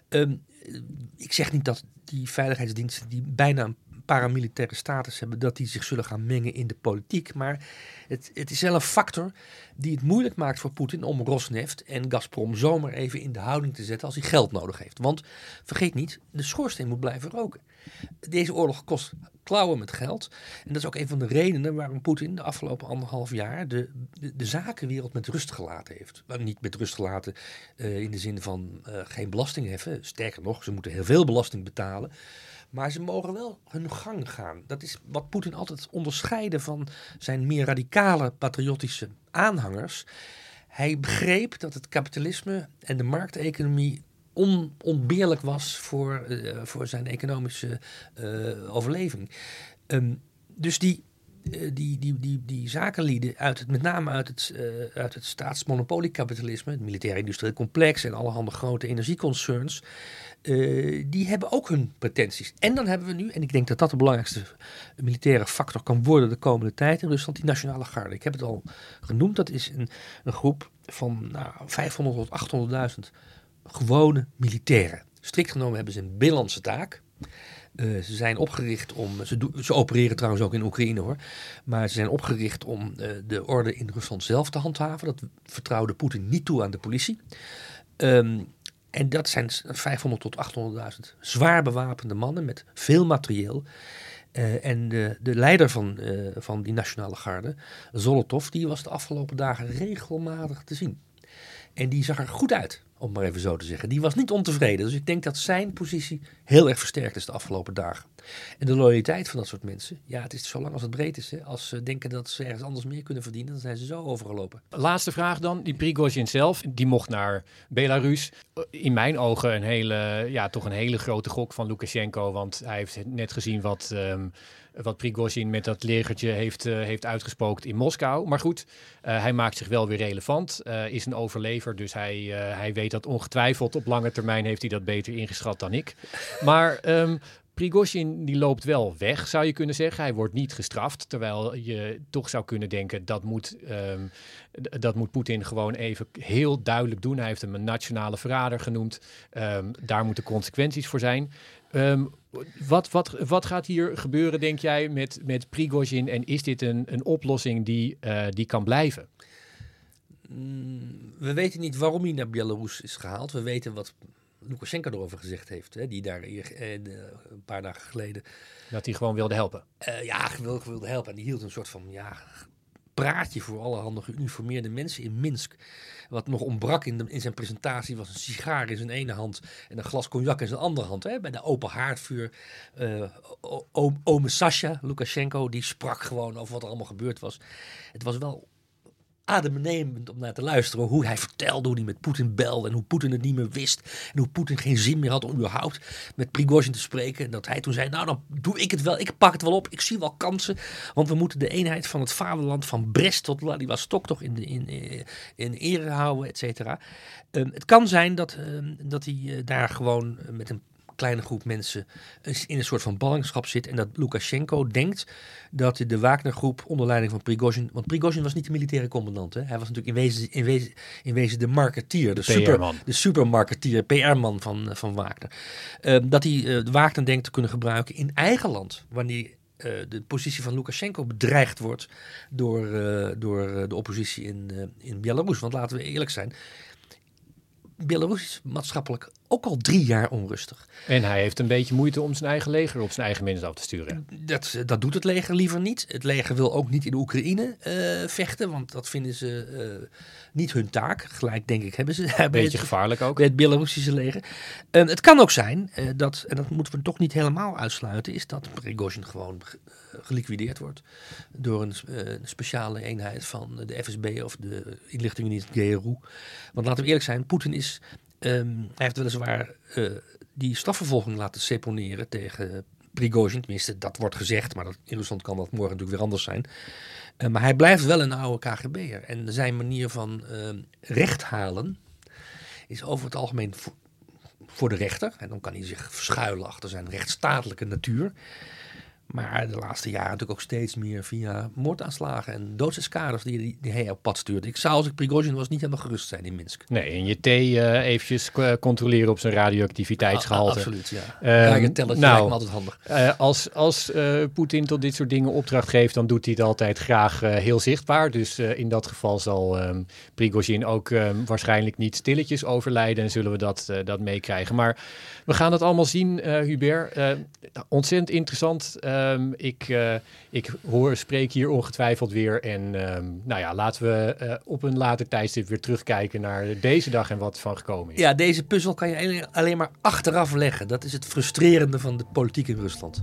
Um, ik zeg niet dat die veiligheidsdiensten die bijna een paramilitaire status hebben, dat die zich zullen gaan mengen in de politiek. Maar het, het is wel een factor die het moeilijk maakt voor Poetin om Rosneft en Gazprom zomaar even in de houding te zetten als hij geld nodig heeft. Want vergeet niet, de schoorsteen moet blijven roken. Deze oorlog kost klauwen met geld. En dat is ook een van de redenen waarom Poetin de afgelopen anderhalf jaar de, de, zakenwereld met rust gelaten heeft. Maar niet met rust gelaten uh, in de zin van uh, geen belasting heffen. Sterker nog, ze moeten heel veel belasting betalen. Maar ze mogen wel hun gang gaan. Dat is wat Poetin altijd onderscheidde van zijn meer radicale patriotische aanhangers. Hij begreep dat het kapitalisme en de markteconomie onontbeerlijk was voor, uh, voor zijn economische uh, overleving. Um, dus die, uh, die, die, die, die zakenlieden, uit met name uit het, uit het staatsmonopoliekapitalisme, het militair-industrieel complex en allerhande grote energieconcerns, uh, die hebben ook hun pretenties. En dan hebben we nu, en ik denk dat dat de belangrijkste militaire factor kan worden de komende tijd in Rusland, die nationale garde. Ik heb het al genoemd, dat is een, een groep van nou, 500 tot 800.000 gewone militairen. Strikt genomen hebben ze een binnenlandse taak. Uh, ze zijn opgericht om. Ze, ze, opereren trouwens ook in Oekraïne hoor. Maar ze zijn opgericht om uh, de orde in Rusland zelf te handhaven. Dat vertrouwde Poetin niet toe aan de politie. Um, en dat zijn 500 tot 800.000 zwaar bewapende mannen met veel materieel. Eh, en de, de leider van, eh, van die nationale garde, Zolotov, die was de afgelopen dagen regelmatig te zien. En die zag er goed uit, om maar even zo te zeggen. Die was niet ontevreden. Dus ik denk dat zijn positie heel erg versterkt is de afgelopen dagen. En de loyaliteit van dat soort mensen, ja, het is zolang als het breed is. Hè. Als ze denken dat ze ergens anders meer kunnen verdienen, dan zijn ze zo overgelopen. Laatste vraag dan. Die Prigozhin zelf, die mocht naar Belarus. In mijn ogen een hele, ja, toch een hele grote gok van Lukashenko. Want hij heeft net gezien wat, ehm, wat Prigozhin met dat legertje heeft, eh, heeft uitgespookt in Moskou. Maar goed, eh, hij maakt zich wel weer relevant. eh, is een overlever, dus hij, hij weet dat ongetwijfeld. Op lange termijn heeft hij dat beter ingeschat dan ik. Maar ehm Prigozhin die loopt wel weg, zou je kunnen zeggen. Hij wordt niet gestraft, terwijl je toch zou kunnen denken dat moet, ehm, dat moet Poetin gewoon even heel duidelijk doen. Hij heeft hem een nationale verrader genoemd. Ehm, daar moeten consequenties voor zijn. Wat, wat, wat gaat hier gebeuren, denk jij, met, met Prigozhin? En is dit een, een oplossing die, eh, die kan blijven? Mm, we weten niet waarom hij naar Belarus is gehaald. We weten wat Lukashenko erover gezegd heeft. Hè, die daar hier, eh, een paar dagen geleden Dat hij gewoon wilde helpen. eh, ja, gewillig wilde helpen. En die hield een soort van ja, praatje voor allerhande geuniformeerde mensen in Minsk. Wat nog ontbrak in, de, in zijn presentatie was een sigaar in zijn ene hand en een glas cognac in zijn andere hand. Hè, bij de open haardvuur. Eh, o- o- ome Sasha, Lukashenko, die sprak gewoon over wat er allemaal gebeurd was. Het was wel adembenemend om naar te luisteren. Hoe hij vertelde hoe hij met Poetin belde. En hoe Poetin het niet meer wist. En hoe Poetin geen zin meer had om überhaupt met Prigozhin te spreken. En dat hij toen zei, nou dan doe ik het wel. Ik pak het wel op. Ik zie wel kansen. Want we moeten de eenheid van het vaderland van Brest tot Vladivostok toch in, in, in, in ere houden, et cetera. Ehm, het kan zijn dat, ehm, dat hij eh, daar gewoon eh, met een kleine groep mensen in een soort van ballingschap zit. En dat Lukashenko denkt dat de Wagnergroep onder leiding van Prigozhin... Want Prigozhin was niet de militaire commandant. Hè? Hij was natuurlijk in wezen, in wezen, in wezen de marketeer. De, super, de supermarketeer, PR-man van, eh, van Wagner. Ehm, dat hij eh, Wagner denkt te kunnen gebruiken in eigen land. Wanneer eh, de positie van Lukashenko bedreigd wordt door, door de oppositie in, in Belarus. Want laten we eerlijk zijn... Belarus is maatschappelijk ook al drie jaar onrustig. En hij heeft een beetje moeite om zijn eigen leger op zijn eigen mensen af te sturen. Dat, dat doet het leger liever niet. Het leger wil ook niet in de Oekraïne eh, vechten, want dat vinden ze eh, niet hun taak. Gelijk denk ik hebben ze bij Beetje het, gevaarlijk ook. bij het Belarussische leger. Eh, het kan ook zijn eh, dat, en dat moeten we toch niet helemaal uitsluiten, is dat Prigozhin gewoon ge- geliquideerd wordt door een, een speciale eenheid van de FSB of de inlichtingendienst GRU. Want laten we eerlijk zijn, Poetin is, ehm, hij heeft weliswaar eh, die strafvervolging laten seponeren tegen Prigozhin. Tenminste, dat wordt gezegd, maar dat, in Rusland kan dat morgen natuurlijk weer anders zijn. Eh, maar hij blijft wel een oude KGB'er. En zijn manier van ehm, recht halen is over het algemeen voor, voor de rechter. En dan kan hij zich verschuilen achter zijn rechtsstatelijke natuur. Maar de laatste jaren natuurlijk ook steeds meer via moordaanslagen en doodseskaders die, die, die hij op pad stuurde. Ik zou als ik Prigozhin was niet helemaal gerust zijn in Minsk. Nee, en je thee eh, eventjes controleren op zijn radioactiviteitsgehalte. Absoluut, ja. Kijk, een tellertje nou, lijkt me altijd handig. Eh, als als eh, Poetin tot dit soort dingen opdracht geeft, dan doet hij het altijd graag heel zichtbaar. Dus in dat geval zal ehm Prigozhin ook ehm, waarschijnlijk niet stilletjes overlijden en zullen we dat, dat meekrijgen. Maar we gaan het allemaal zien, Hubert. Ontzettend interessant. Ehm, ik, eh, ik hoor, spreek hier ongetwijfeld weer. En ehm, nou ja, laten we eh, op een later tijdstip weer terugkijken naar deze dag en wat van gekomen is. Ja, deze puzzel kan je alleen maar achteraf leggen. Dat is het frustrerende van de politiek in Rusland.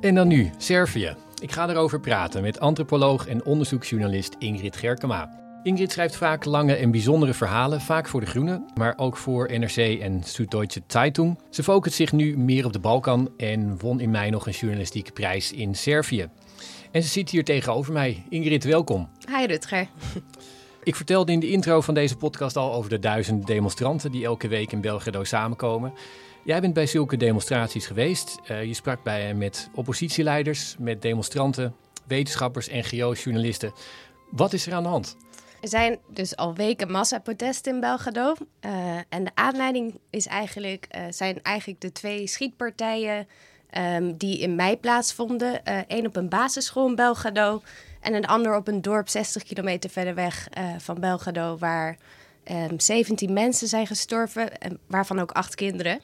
En dan nu, Servië. Ik ga erover praten met antropoloog en onderzoeksjournalist Ingrid Gerkema. Ingrid schrijft vaak lange en bijzondere verhalen, vaak voor De Groene, maar ook voor NRC en Süddeutsche Zeitung. Ze focust zich nu meer op de Balkan en won in mei nog een journalistieke prijs in Servië. En ze zit hier tegenover mij. Ingrid, welkom. Hi Rutger. Ik vertelde in de intro van deze podcast al over de duizenden demonstranten die elke week in Belgrado samenkomen. Jij bent bij zulke demonstraties geweest. Eh, je sprak bij, met oppositieleiders, met demonstranten, wetenschappers, NGO's, journalisten. Wat is er aan de hand? Er zijn dus al weken massaprotesten in Belgrado. Eh, en de aanleiding is eigenlijk, eh, zijn eigenlijk de twee schietpartijen ehm, die in mei plaatsvonden. Eén op een basisschool in Belgrado En een ander op een dorp 60 kilometer verder weg van Belgrado, waar um, ehm, 17 mensen zijn gestorven, en waarvan ook acht kinderen.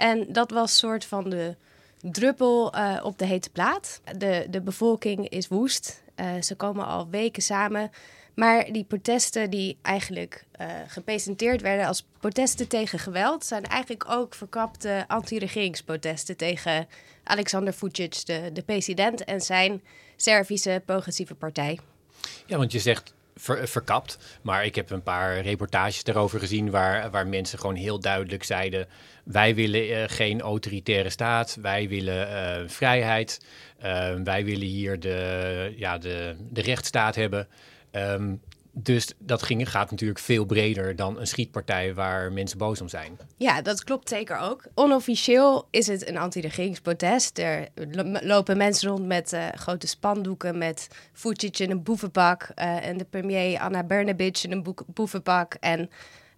En dat was soort van de druppel uh, op de hete plaat. De, de bevolking is woest. Uh, ze komen al weken samen. Maar die protesten die eigenlijk uh, gepresenteerd werden als protesten tegen geweld, zijn eigenlijk ook verkapte anti-regeringsprotesten tegen Alexander Vucic, de, de president, en zijn Servische progressieve partij. Ja, want je zegt verkapt. Maar ik heb een paar reportages daarover gezien waar, waar mensen gewoon heel duidelijk zeiden: wij willen uh, geen autoritaire staat, wij willen uh, vrijheid, wij willen hier de, ja, de, de rechtsstaat hebben. Um, dus dat ging, gaat natuurlijk veel breder dan een schietpartij waar mensen boos om zijn. Ja, dat klopt zeker ook. Onofficieel is het een anti-regeringsprotest. Er lopen mensen rond met uh, grote spandoeken met Vucic in een boevenpak uh, en de premier Anna Bernabic in een boevenpak. En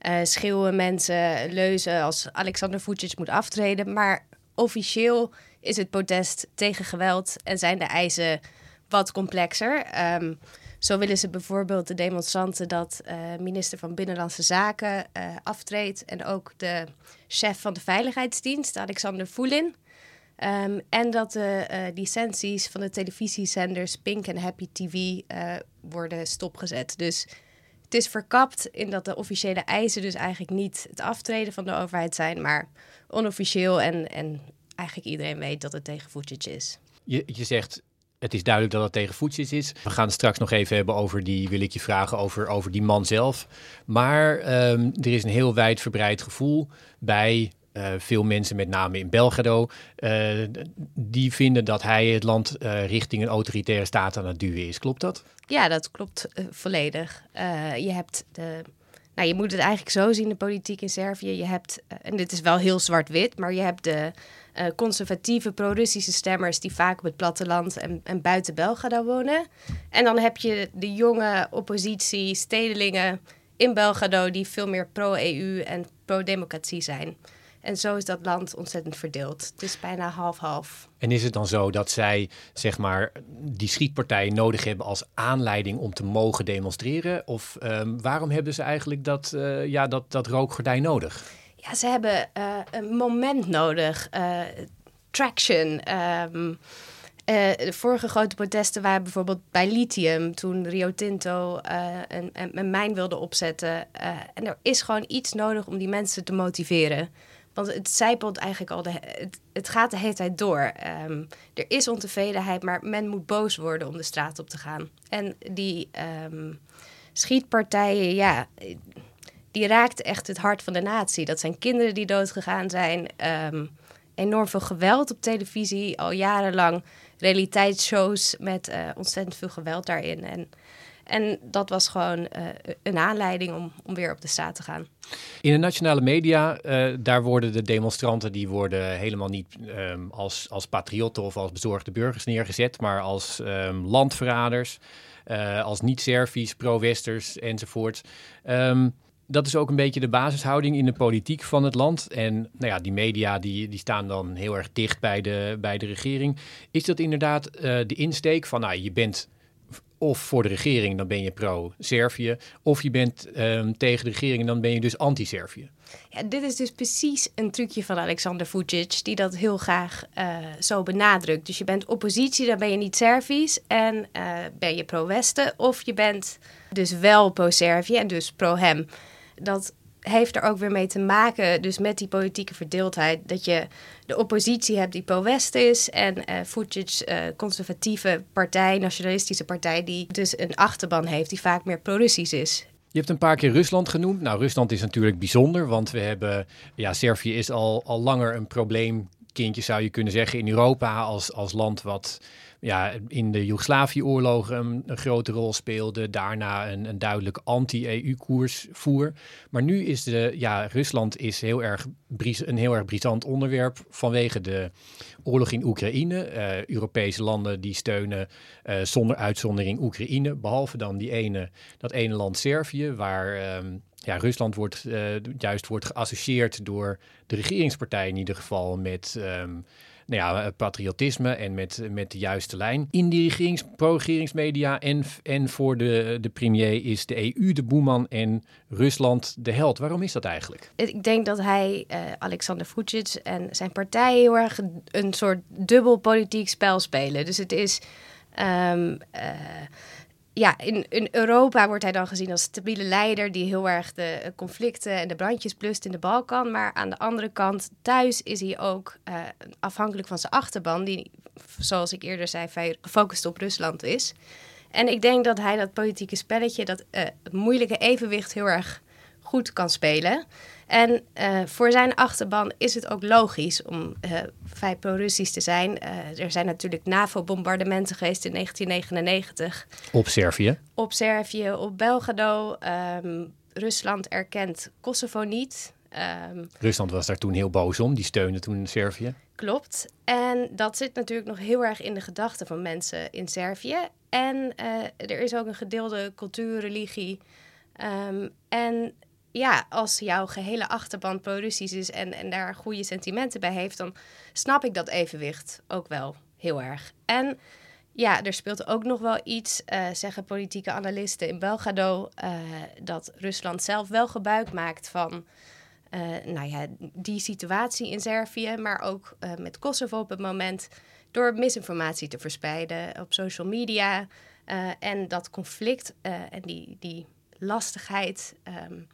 uh, schreeuwen mensen leuzen als Alexander Vucic moet aftreden. Maar officieel is het protest tegen geweld en zijn de eisen wat complexer. Um, zo willen ze bijvoorbeeld de demonstranten dat uh, minister van Binnenlandse Zaken uh, aftreedt en ook de chef van de Veiligheidsdienst, Alexander Voelin. Um, en dat de uh, licenties van de televisiezenders Pink en Happy TV worden stopgezet. Dus het is verkapt in dat de officiële eisen dus eigenlijk niet het aftreden van de overheid zijn, maar onofficieel en, en eigenlijk iedereen weet dat het tegen Vucic is. Je, je zegt het is duidelijk dat het tegen voetjes is. We gaan straks nog even hebben over die, wil ik je vragen, over, over die man zelf. Maar um, er is een heel wijdverbreid gevoel bij uh, veel mensen, met name in Belgrado, uh, die vinden dat hij het land uh, richting een autoritaire staat aan het duwen is. Klopt dat? Ja, dat klopt volledig. je hebt de. Nou, je moet het eigenlijk zo zien, de politiek in Servië. Je hebt, en dit is wel heel zwart-wit, maar je hebt de uh, conservatieve pro-Russische stemmers die vaak op het platteland en, en buiten Belgrado wonen. En dan heb je de jonge oppositie, stedelingen in Belgrado die veel meer pro-EU en pro-democratie zijn. En zo is dat land ontzettend verdeeld. Het is bijna half-half. En is het dan zo dat zij, zeg maar, die schietpartijen nodig hebben als aanleiding om te mogen demonstreren? Of um, waarom hebben ze eigenlijk dat, uh, ja, dat, dat rookgordijn nodig? Ja, ze hebben uh, een moment nodig. Uh, traction. Um, uh, de vorige grote protesten waren bijvoorbeeld bij lithium, toen Rio Tinto een, een, mijn wilde opzetten. en er is gewoon iets nodig om die mensen te motiveren. Want het zijpelt eigenlijk al, de, het, het gaat de hele tijd door. Um, er is ontevredenheid, maar men moet boos worden om de straat op te gaan. En die um, schietpartijen, ja, die raakt echt het hart van de natie. Dat zijn kinderen die doodgegaan zijn. Um, enorm veel geweld op televisie, al jarenlang realiteitsshows met uh, ontzettend veel geweld daarin. En, en dat was gewoon uh, een aanleiding om, om weer op de straat te gaan. In de nationale media, uh, daar worden de demonstranten die worden helemaal niet um, als, als patriotten of als bezorgde burgers neergezet, maar als um, landverraders, als niet-Servisch, pro-Westers enzovoort. Dat is ook een beetje de basishouding in de politiek van het land. En nou ja, die media die, die staan dan heel erg dicht bij de, bij de regering. Is dat inderdaad uh, de insteek van, nou, je bent of voor de regering, dan ben je pro-Servië. Of je bent um, tegen de regering en dan ben je dus anti-Servië. Ja, dit is dus precies een trucje van Alexander Vucic, die dat heel graag uh, zo benadrukt. Dus je bent oppositie, dan ben je niet Servisch en uh, ben je pro-Westen. Of je bent dus wel pro-Servië en dus pro-hem dat heeft er ook weer mee te maken, dus met die politieke verdeeldheid, dat je de oppositie hebt die pro-West is en uh, Vucic, uh, conservatieve partij, nationalistische partij, die dus een achterban heeft die vaak meer pro-Russisch is. Je hebt een paar keer Rusland genoemd. Nou, Rusland is natuurlijk bijzonder, want we hebben, ja, Servië is al, al langer een probleemkindje, zou je kunnen zeggen, in Europa als, als land wat ja, in de Joegoslavië-oorlogen een, een, grote rol speelde. Daarna een, een duidelijk anti-EU-koers voer. Maar nu is de, ja, Rusland is heel erg een heel erg brisant onderwerp vanwege de oorlog in Oekraïne. Uh, Europese landen die steunen uh, zonder uitzondering Oekraïne, behalve dan die ene, dat ene land Servië, waar um, ja, Rusland wordt, uh, juist wordt geassocieerd door de regeringspartij in ieder geval met um, nou ja, patriotisme en met, met de juiste lijn. In die regerings, pro-regeringsmedia en, en voor de, de premier is de EU de boeman en Rusland de held. Waarom is dat eigenlijk? Ik denk dat hij, uh, Alexander Vucic en zijn partij heel erg een soort dubbel politiek spel spelen. Dus het is... Um, ja, in, in Europa wordt hij dan gezien als stabiele leider die heel erg de conflicten en de brandjes blust in de Balkan. Maar aan de andere kant, thuis is hij ook uh, afhankelijk van zijn achterban, die, zoals ik eerder zei, gefocust op Rusland is. En ik denk dat hij dat politieke spelletje, dat uh, moeilijke evenwicht heel erg goed kan spelen. En uh, voor zijn achterban is het ook logisch om uh, vrij pro-Russisch te zijn. Uh, er zijn natuurlijk NAVO-bombardementen geweest in 1999. Op Servië? Op Servië, op Belgrado. Um, Rusland erkent Kosovo niet. Um, Rusland was daar toen heel boos om. Die steunde toen Servië. Klopt. En dat zit natuurlijk nog heel erg in de gedachten van mensen in Servië. En er is ook een gedeelde cultuur, religie. Um, en ja, als jouw gehele achterban pro-Russisch is en, en daar goede sentimenten bij heeft, dan snap ik dat evenwicht ook wel heel erg. En ja, er speelt ook nog wel iets, uh, zeggen politieke analisten in Belgrado, uh, dat Rusland zelf wel gebruik maakt van uh, nou ja, die situatie in Servië, maar ook met Kosovo op het moment, door misinformatie te verspreiden op social media. en dat conflict en die, die lastigheid. Um,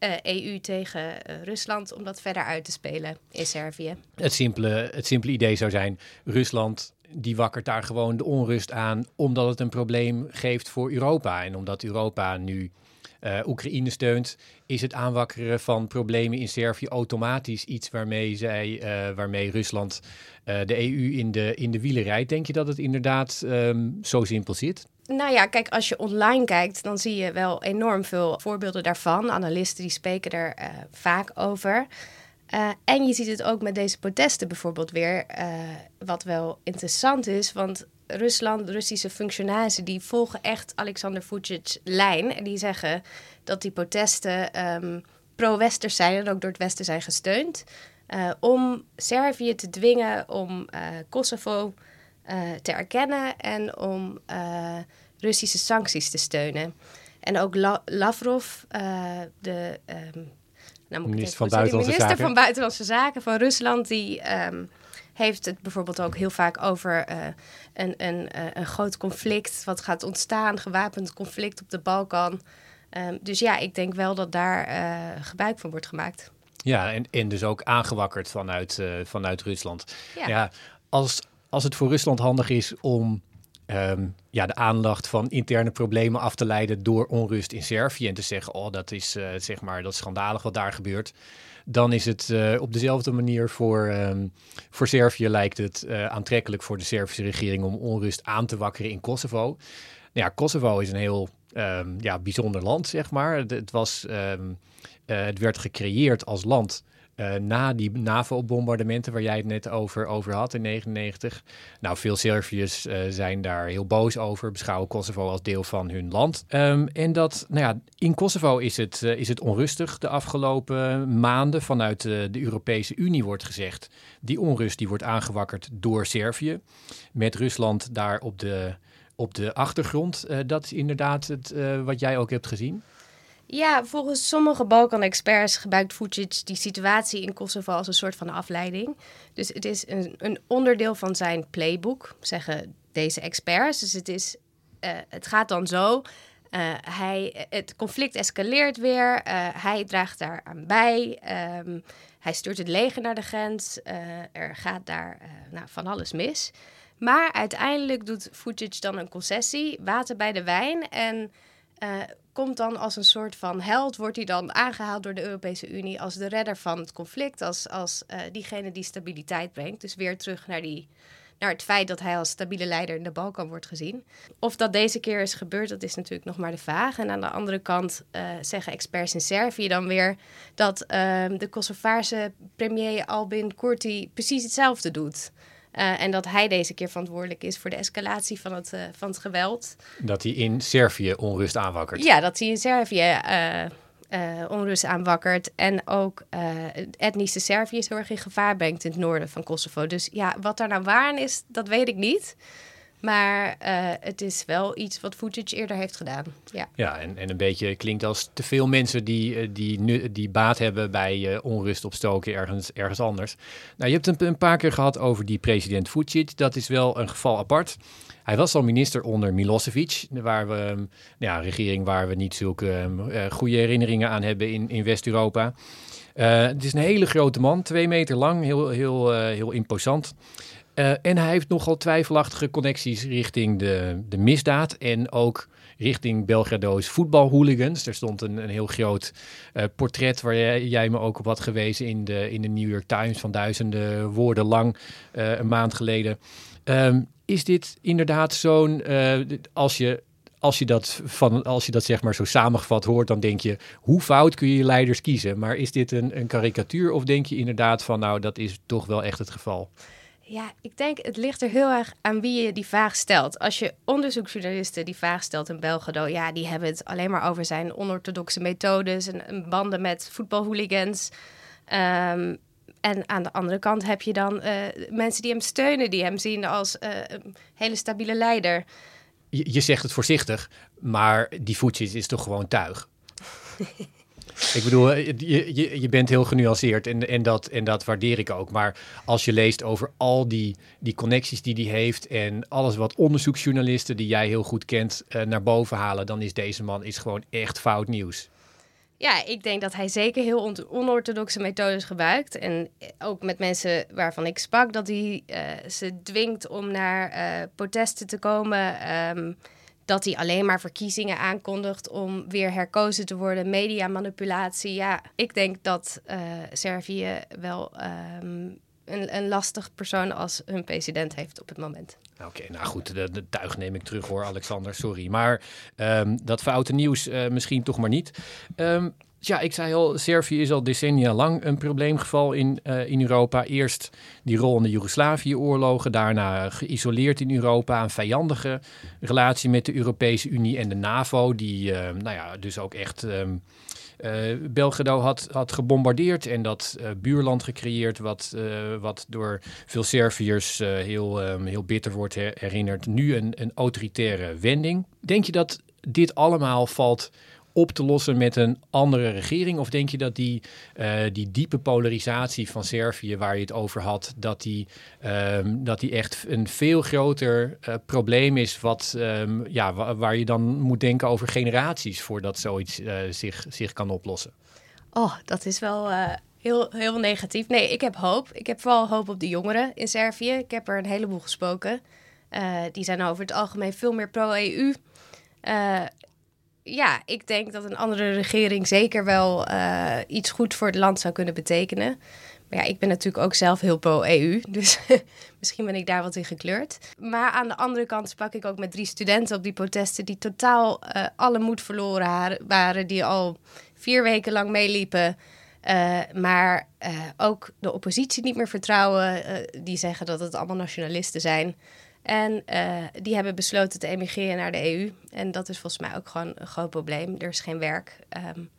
uh, eh, EU tegen uh, Rusland om dat verder uit te spelen in Servië. Het simpele, het simpele idee zou zijn: Rusland die wakkert daar gewoon de onrust aan, omdat het een probleem geeft voor Europa. En omdat Europa nu uh, Oekraïne steunt, is het aanwakkeren van problemen in Servië automatisch iets waarmee, zij, waarmee Rusland de EU in de, in de wielen rijdt. Denk je dat het inderdaad um, zo simpel zit? Nou ja, kijk, als je online kijkt, dan zie je wel enorm veel voorbeelden daarvan. Analisten die spreken er uh, vaak over. Uh, en je ziet het ook met deze protesten bijvoorbeeld weer, uh, wat wel interessant is, want Rusland, Russische functionarissen, die volgen echt Alexander Vucic's lijn. En die zeggen dat die protesten um, pro-westers zijn en ook door het Westen zijn gesteund. om Servië te dwingen om Kosovo uh, te erkennen en om uh, Russische sancties te steunen. En ook La Lavrov, uh, de um, nou minister, van, Buitenlandse minister Zaken. van Buitenlandse Zaken van Rusland, die um, heeft het bijvoorbeeld ook heel vaak over een, een, een groot conflict wat gaat ontstaan, gewapend conflict op de Balkan. Um, dus ja, ik denk wel dat daar gebruik van wordt gemaakt. Ja, en, en dus ook aangewakkerd vanuit, vanuit Rusland. Ja. ja, als als het voor Rusland handig is om um, ja, de aandacht van interne problemen af te leiden door onrust in Servië en te zeggen, oh, dat is uh, zeg maar dat schandalig wat daar gebeurt. Dan is het uh, op dezelfde manier voor, um, voor Servië lijkt het uh, aantrekkelijk voor de Servische regering om onrust aan te wakkeren in Kosovo. Nou ja, Kosovo is een heel um, ja, bijzonder land, zeg maar. Het, het was, het werd gecreëerd als land uh, na die NAVO-bombardementen waar jij het net over, over had in 1999. Nou, veel Serviërs uh, zijn daar heel boos over, beschouwen Kosovo als deel van hun land. Um, en dat, nou ja, in Kosovo is het, uh, is het onrustig de afgelopen maanden. Vanuit de Europese Unie wordt gezegd, die onrust die wordt aangewakkerd door Servië. Met Rusland daar op de, op de achtergrond. dat is inderdaad het, wat jij ook hebt gezien. Ja, volgens sommige Balkan-experts gebruikt Vucic die situatie in Kosovo als een soort van afleiding. Dus het is een, een onderdeel van zijn playbook, zeggen deze experts. Dus het, is, uh, het gaat dan zo. Uh, hij, het conflict escaleert weer. Uh, hij draagt daar aan bij. Um, hij stuurt het leger naar de grens. er gaat daar nou, van alles mis. Maar uiteindelijk doet Vucic dan een concessie, water bij de wijn. En uh, komt dan als een soort van held, wordt hij dan aangehaald door de Europese Unie als de redder van het conflict, als, als uh, diegene die stabiliteit brengt. Dus weer terug naar, die, naar het feit dat hij als stabiele leider in de Balkan wordt gezien. Of dat deze keer is gebeurd, dat is natuurlijk nog maar de vraag. En aan de andere kant uh, zeggen experts in Servië dan weer dat de Kosovaarse premier Albin Kurti precies hetzelfde doet. Uh, en dat hij deze keer verantwoordelijk is voor de escalatie van het, uh, van het geweld. Dat hij in Servië onrust aanwakkert. Ja, dat hij in Servië uh, eh, onrust aanwakkert. En ook etnische Serviërs heel erg in gevaar brengt in het noorden van Kosovo. Dus ja, wat daar nou waar is, dat weet ik niet. Maar uh, het is wel iets wat Vucic eerder heeft gedaan. Ja, ja en, en een beetje klinkt als te veel mensen die, die, die baat hebben bij uh, onrust opstoken ergens, ergens anders. Nou, je hebt een, een, paar keer gehad over die president Vucic. Dat is wel een geval apart. Hij was al minister onder Milosevic, waar we, ja, een regering waar we niet zulke uh, goede herinneringen aan hebben in, in West-Europa. het is een hele grote man, twee meter lang, heel, heel, heel imposant. Uh, en hij heeft nogal twijfelachtige connecties richting de, de misdaad en ook richting Belgrado's voetbalhooligans. Er stond een, een heel groot uh, portret waar jij, me ook op had gewezen in de, in de New York Times van duizenden woorden lang uh, een maand geleden. Um, is dit inderdaad zo'n, als je als je, dat van, als je dat zeg maar zo samengevat hoort, dan denk je, hoe fout kun je je leiders kiezen? Maar is dit een, een karikatuur of denk je inderdaad van, nou, dat is toch wel echt het geval? Ja, ik denk het ligt er heel erg aan wie je die vraag stelt. Als je onderzoeksjournalisten die vraag stelt in Belgrado, ja, die hebben het alleen maar over zijn onorthodoxe methodes en, banden met voetbalhooligans. Um, en aan de andere kant heb je dan uh, mensen die hem steunen, die hem zien als uh, een hele stabiele leider. Je, je, zegt het voorzichtig, maar die voetjes is toch gewoon tuig? Ik bedoel, je, je, je bent heel genuanceerd en, en, dat, en dat waardeer ik ook. Maar als je leest over al die, die connecties die hij heeft en alles wat onderzoeksjournalisten die jij heel goed kent uh, naar boven halen, dan is deze man is gewoon echt fout nieuws. Ja, ik denk dat hij zeker heel onorthodoxe methodes gebruikt. En ook met mensen waarvan ik sprak, dat hij ze dwingt om naar protesten te komen. Um, dat hij alleen maar verkiezingen aankondigt om weer herkozen te worden, mediamanipulatie. Ja, ik denk dat uh, Servië wel um, een, een lastig persoon als hun president heeft op het moment. Oké, nou goed, de, tuig neem ik terug hoor, Alexander, sorry. Maar um, dat foute nieuws uh, misschien toch maar niet. Um, ja, ik zei al, Servië is al decennia lang een probleemgeval in, uh, in Europa. Eerst die rol in de Joegoslavië-oorlogen, daarna geïsoleerd in Europa, een vijandige relatie met de Europese Unie en de NAVO, die uh, nou ja, dus ook echt um, Belgrado had, had gebombardeerd en dat buurland gecreëerd, wat, wat door veel Serviërs heel, um, heel bitter wordt herinnerd. Nu een, een autoritaire wending. Denk je dat dit allemaal valt op te lossen met een andere regering? Of denk je dat die, uh, die diepe polarisatie van Servië, waar je het over had, dat die, um, dat die echt een veel groter uh, probleem is, wat, um, ja, wa waar je dan moet denken over generaties voordat zoiets uh, zich, zich kan oplossen? Oh, dat is wel heel, heel negatief. Nee, ik heb hoop. Ik heb vooral hoop op de jongeren in Servië. Ik heb er een heleboel gesproken. die zijn over het algemeen veel meer pro-EU. Ja, ik denk dat een andere regering zeker wel uh, iets goed voor het land zou kunnen betekenen. Maar ja, ik ben natuurlijk ook zelf heel pro-EU, dus misschien ben ik daar wat in gekleurd. Maar aan de andere kant sprak ik ook met drie studenten op die protesten die totaal uh, alle moed verloren waren, die al vier weken lang meeliepen. Uh, maar ook de oppositie niet meer vertrouwen. die zeggen dat het allemaal nationalisten zijn. En uh, die hebben besloten te emigreren naar de EU. En dat is volgens mij ook gewoon een groot probleem. Er is geen werk. Um,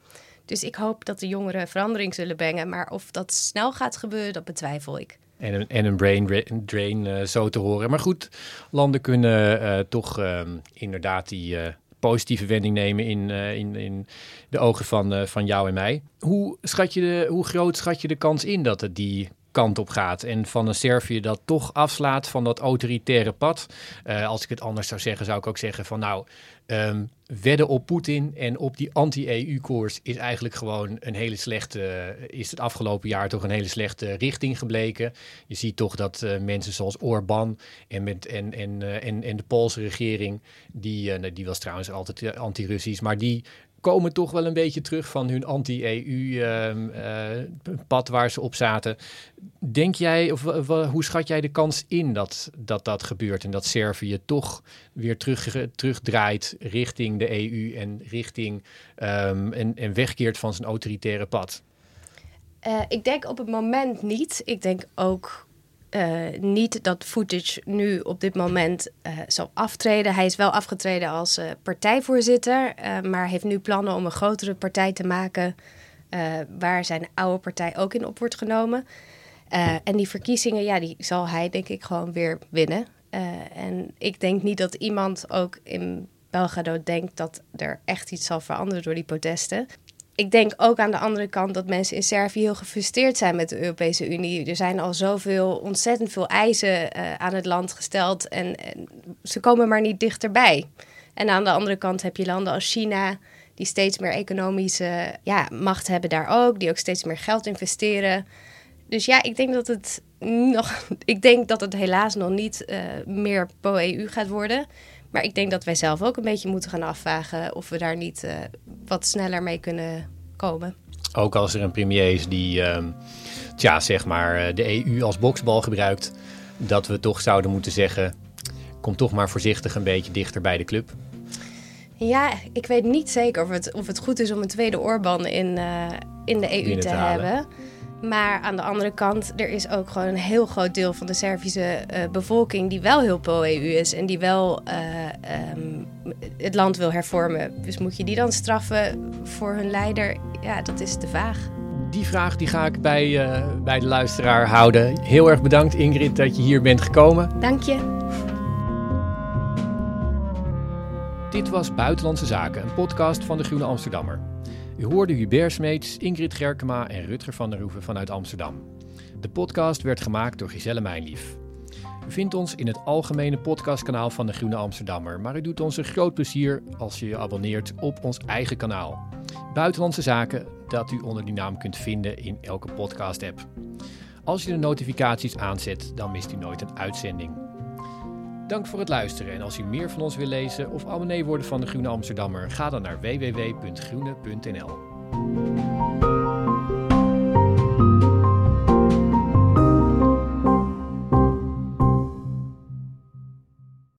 dus ik hoop dat de jongeren verandering zullen brengen. Maar of dat snel gaat gebeuren, dat betwijfel ik. En een, en een brain drain uh, zo te horen. Maar goed, landen kunnen uh, toch uh, inderdaad die positieve wending nemen in, in, in de ogen van, van jou en mij. Hoe, schat je de, hoe groot schat je de kans in dat het die kant op gaat. En van een Servië dat toch afslaat van dat autoritaire pad. Uh, als ik het anders zou zeggen, zou ik ook zeggen van nou, um, wedden op Poetin en op die anti-EU-koers is eigenlijk gewoon een hele slechte, is het afgelopen jaar toch een hele slechte richting gebleken. Je ziet toch dat uh, mensen zoals Orbán en, met, en, en, uh, en, en de Poolse regering, die, die was trouwens altijd anti-Russisch, maar die komen toch wel een beetje terug van hun anti-EU-pad ehm, uh, waar ze op zaten. Denk jij, of hoe schat jij de kans in dat dat, dat gebeurt en dat Servië toch weer terug, terugdraait richting de EU en richting um, en, en wegkeert van zijn autoritaire pad? Ik denk op het moment niet. Ik denk ook eh, niet dat footage nu op dit moment uh, zal aftreden. Hij is wel afgetreden als uh, partijvoorzitter, maar heeft nu plannen om een grotere partij te maken waar zijn oude partij ook in op wordt genomen. en die verkiezingen, ja, die zal hij denk ik gewoon weer winnen. en ik denk niet dat iemand ook in Belgrado denkt dat er echt iets zal veranderen door die protesten ik denk ook aan de andere kant dat mensen in Servië heel gefrustreerd zijn met de Europese Unie. Er zijn al zoveel, ontzettend veel eisen uh, aan het land gesteld en, ze komen maar niet dichterbij. En aan de andere kant heb je landen als China, die steeds meer economische ja, macht hebben daar ook, die ook steeds meer geld investeren. Dus ja, ik denk dat het nog, ik denk dat het helaas nog niet uh, meer pro-EU gaat worden. Maar ik denk dat wij zelf ook een beetje moeten gaan afvragen of we daar niet uh, wat sneller mee kunnen komen. Ook als er een premier is die, uh, tja, zeg maar, eh, de EU als boksbal gebruikt, dat we toch zouden moeten zeggen: kom toch maar voorzichtig een beetje dichter bij de club. Ja, ik weet niet zeker of het, of het goed is om een tweede Orbán in, uh, in de EU te, te hebben. Maar aan de andere kant, er is ook gewoon een heel groot deel van de Servische uh, bevolking die wel heel pro-EU is en die wel uh, um, het land wil hervormen. Dus moet je die dan straffen voor hun leider? Ja, dat is te vaag. Die vraag die ga ik bij, uh, bij de luisteraar houden. Heel erg bedankt Ingrid dat je hier bent gekomen. Dank je. Dit was Buitenlandse Zaken, een podcast van de Groene Amsterdammer. U hoorde Hubert Smeets, Ingrid Gerkema en Rutger van der Hoeven vanuit Amsterdam. De podcast werd gemaakt door Giselle Mijnlief. U vindt ons in het algemene podcastkanaal van de Groene Amsterdammer, maar u doet ons een groot plezier als je je abonneert op ons eigen kanaal. Buitenlandse Zaken, dat u onder die naam kunt vinden in elke podcast-app. Als je de notificaties aanzet, dan mist u nooit een uitzending. Dank voor het luisteren en als u meer van ons wil lezen of abonnee worden van de Groene Amsterdammer, ga dan naar www.groene.nl.